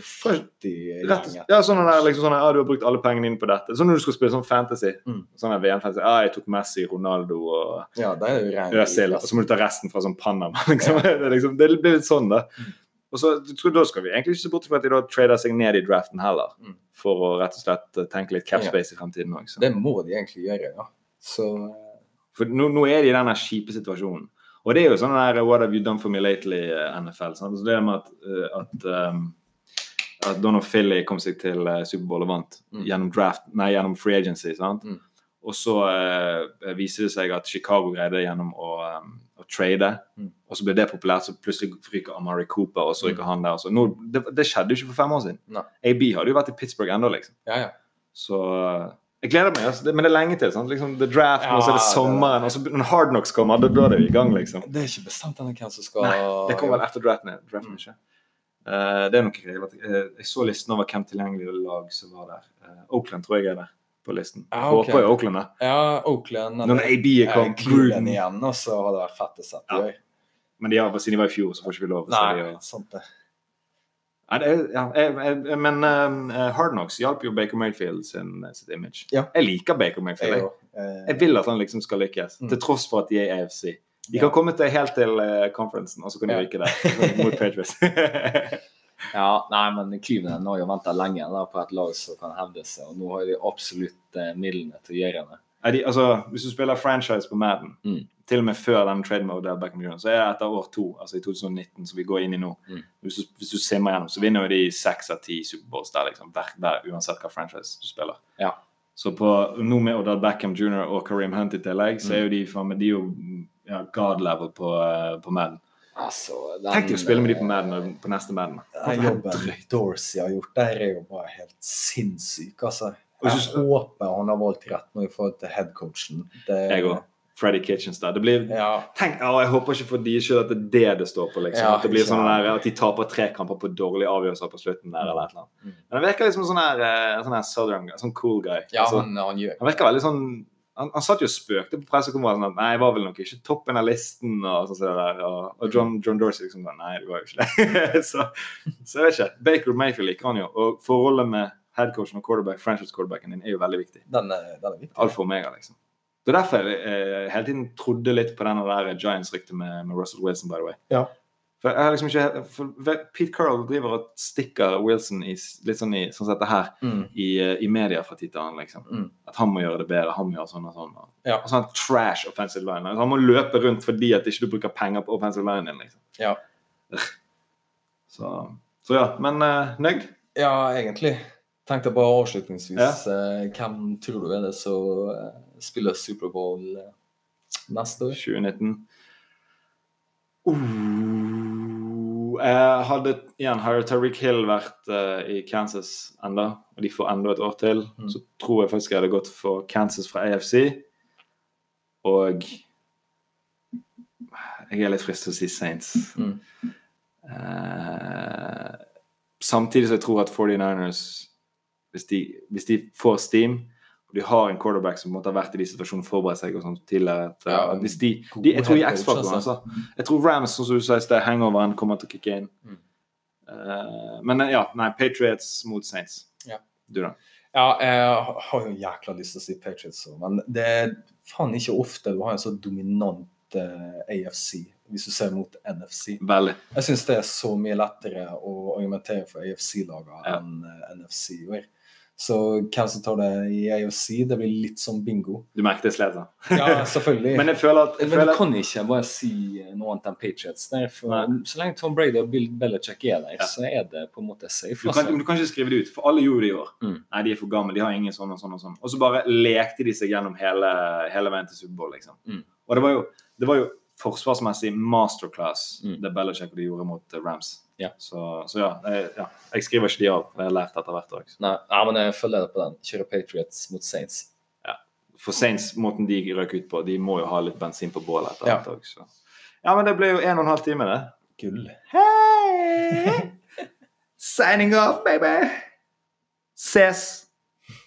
Rett, ja, sånn der, liksom sånn, ja, du har brukt alle pengene dine på dette. Sånn når du skal spille sånn fantasy. Mm. Sånn VM-fantasy. Ja, jeg tok Messi, Ronaldo og Ja, det er jo regnet Øzil, og så må du ta resten fra sånn Panama. (laughs) Liksom. (laughs) Det, er liksom, det blir litt sånn, da. Mm. Og så Da skal vi egentlig ikke se bort fra at de da trader seg ned i draften heller, Mm. for å rett og slett eh, tenke litt cap Ja. i fremtiden òg. Det må de egentlig gjøre, ja. Så eh, For nå, nå er de i denne kjipe situasjonen. Og det er jo sånn der What have you done for me lately, eh, NFL. Sant? Så det med at, eh, at, um, at Donald Philly kom seg til eh, Superbowl og vant Mm. gjennom draft, nei, gjennom free agency. sant? Mm. Og så uh, viser det seg at Chicago greide gjennom å, um, å trade, Mm. og så ble det populært, så plutselig ryker Amari Cooper, og så ryker han der. Så nå, det, det skjedde jo ikke for fem år siden. Nei. AB hadde jo vært i Pittsburgh ennå, liksom. Ja, ja. Så eh, jeg gleder meg, altså. Men det er lenge til. sant? Liksom, det er ja, og så er det sommeren, og så når Hard Knocks kommer, da, da er det i gang, liksom. Det er ikke bestemt ennå hvem som skal Nei, det kommer vel etter draften. draften Mm. ikke? Uh, det er noe greier. eh, jeg så listen over hvem tilgjengelige lag som var der. Uh, Oakland tror jeg er der på listen. Ja, okay. Håper jo Oakland er. Ja, Oakland Når AB er kommet, kom, Cleveland igjen, og så hadde det vært fett å sette Ja. Men de har, siden de var i fjor, så får ikke vi lov. Så Nei, de, og- sant det. Nei, det ja, jeg, jeg, men uh, Hard Knocks hjalp jo Baker Mayfield sin, sitt image. Ja. Jeg liker Baker Mayfield. Jeg, Jeg, eh, jeg vil at han liksom skal lykkes, Mm. til tross for at de er AFC. De Ja. kan komme til helt til uh, conferencen, og så kan de Ja. ryke der mot Patriots. (laughs) Ja, nei, men Cleveland har jo venta lenge da, på et lag som kan hevde seg, og nå har de absolutt uh, midlene til å gjøre det. De, altså, hvis du spiller franchise på Madden, Mm. til og med før den trade mode Beckham Jr., så er det etter år to, altså i 2019, som vi går inn i nå. Mm. Hvis, du, hvis du simmer gjennom, så vinner jo de seks av ti Superbowls der, liksom, hver, hver, uansett hva franchise du spiller. Ja. Så på, nå med Odell Beckham Jr. og Kareem Hunt i tillegg, så Mm. er jo de, med, de er jo ja, god level på, eh, på Madden. Altså, den, Tenk deg å spille med de på Madden på neste Madden. Den jobben Dorsey har gjort der, er jo bare helt sinnssyk, altså. Jeg håper han har valgt rett nå i forhold til headcoachen. Det- Jeg òg. Freddy Kitchens der. Det blir Ja, Tenk, å, Jeg håper ikke for de skyld at det er det det står på. liksom. Ja, at det blir sånn der, at de taper tre kamper på dårlige avgjørelser på slutten. der, eller et eller annet. Mm. Men han virker liksom sånn her, eh, sånn her southern, guy, sånn cool guy. ja Altså, han, han han virker veldig sånn han, han satt jo og spøkte på pressekonferansen at nei, jeg var vel nok ikke toppen av listen. Og sånn så der, og, og John, John Dorsey liksom nei, det var jo ikke det. (laughs) så, så jeg vet ikke. Baker Mayfield liker han jo. Og forholdet med headcoachen og quarterback, franchise quarterbacken din er jo veldig viktig. Den er, den er viktig. Alfa og omega, liksom. Det er derfor jeg eh, hele tiden trodde litt på den der Giants-ryktet med, med Russell Wilson, by the way. Ja. For jeg har liksom ikke for Pete Carroll driver og stikker Wilson i, litt sånn i sånn sett det her Mm. i, eh, i media fra tid til annen, liksom. Mm. At han må gjøre det bedre, han må gjøre sånn og sånn. Og, Ja. og sånn trash offensive line. Altså, han må løpe rundt fordi at ikke du bruker penger på offensive line din, liksom. Ja. Så, så ja. Men eh, nøyd? ja, egentlig. Tenkte bare avslutningsvis, Ja. eh, hvem tror du er det som eh, spiller Superbowl eh, neste år? 2019. Uh, jeg hadde igjen Har Tariq Hill vært uh, i Kansas enda, og de får enda et år til, Mm. så tror jeg faktisk jeg hadde gått for Kansas fra AFC. Og jeg er litt fristet til å si Saints. Mm. Uh, samtidig som jeg tror at 49ers, hvis de, hvis de får steam, og de har en quarterback som måtte ha vært i de situasjonene forberedt seg og sånt tidligere at, Ja, hvis de, de, Jeg tror de X-faktoren. altså. Jeg tror Rams, som du sa i sted, hangoveren kommer til å kicke inn. Mm. Eh, men ja, nei, Patriots mot Saints. Ja. Du, da? Ja, jeg har jo jækla lyst til å si Patriots, men det er faen ikke ofte du har en så dominant uh, AFC, hvis du ser mot NFC. Veldig. Jeg syns det er så mye lettere å argumentere for AFC-lagene Ja. enn uh, NFC. Så hvem som tar det i si, det blir litt som bingo. Du merket jeg slet. Ja, selvfølgelig. (laughs) Men jeg føler at, jeg Men du kan ikke bare si noe annet enn Patriots. Der, for Nei. så lenge Tom Brady og Bill Belichick er der, Ja. så er det på en måte safe. du kan, Altså. du kan ikke skrive det ut, for alle gjorde det i år. Mm. Nei, de er for gamle, de har ingen sånn og sånn og sånn. Og så bare lekte de seg gjennom hele, hele veien til Superbowl, liksom. Mm. Og det var jo, det var jo forsvarsmessig masterclass Mm. det Belichick og de gjorde mot eh, Rams. Ja. Så, så ja, jeg, ja, jeg skriver ikke de av. Jeg har lært etter hvert òg. Nei, ja, men jeg følger på den. Kjører Patriots mot Saints. For Saints, måten de røk ut på, de må jo ha litt bensin på bålet etter Ja. hvert òg, så Ja, men det ble jo en og en halv time, det. Gull. Hei! (laughs) Signing off, baby! Ses!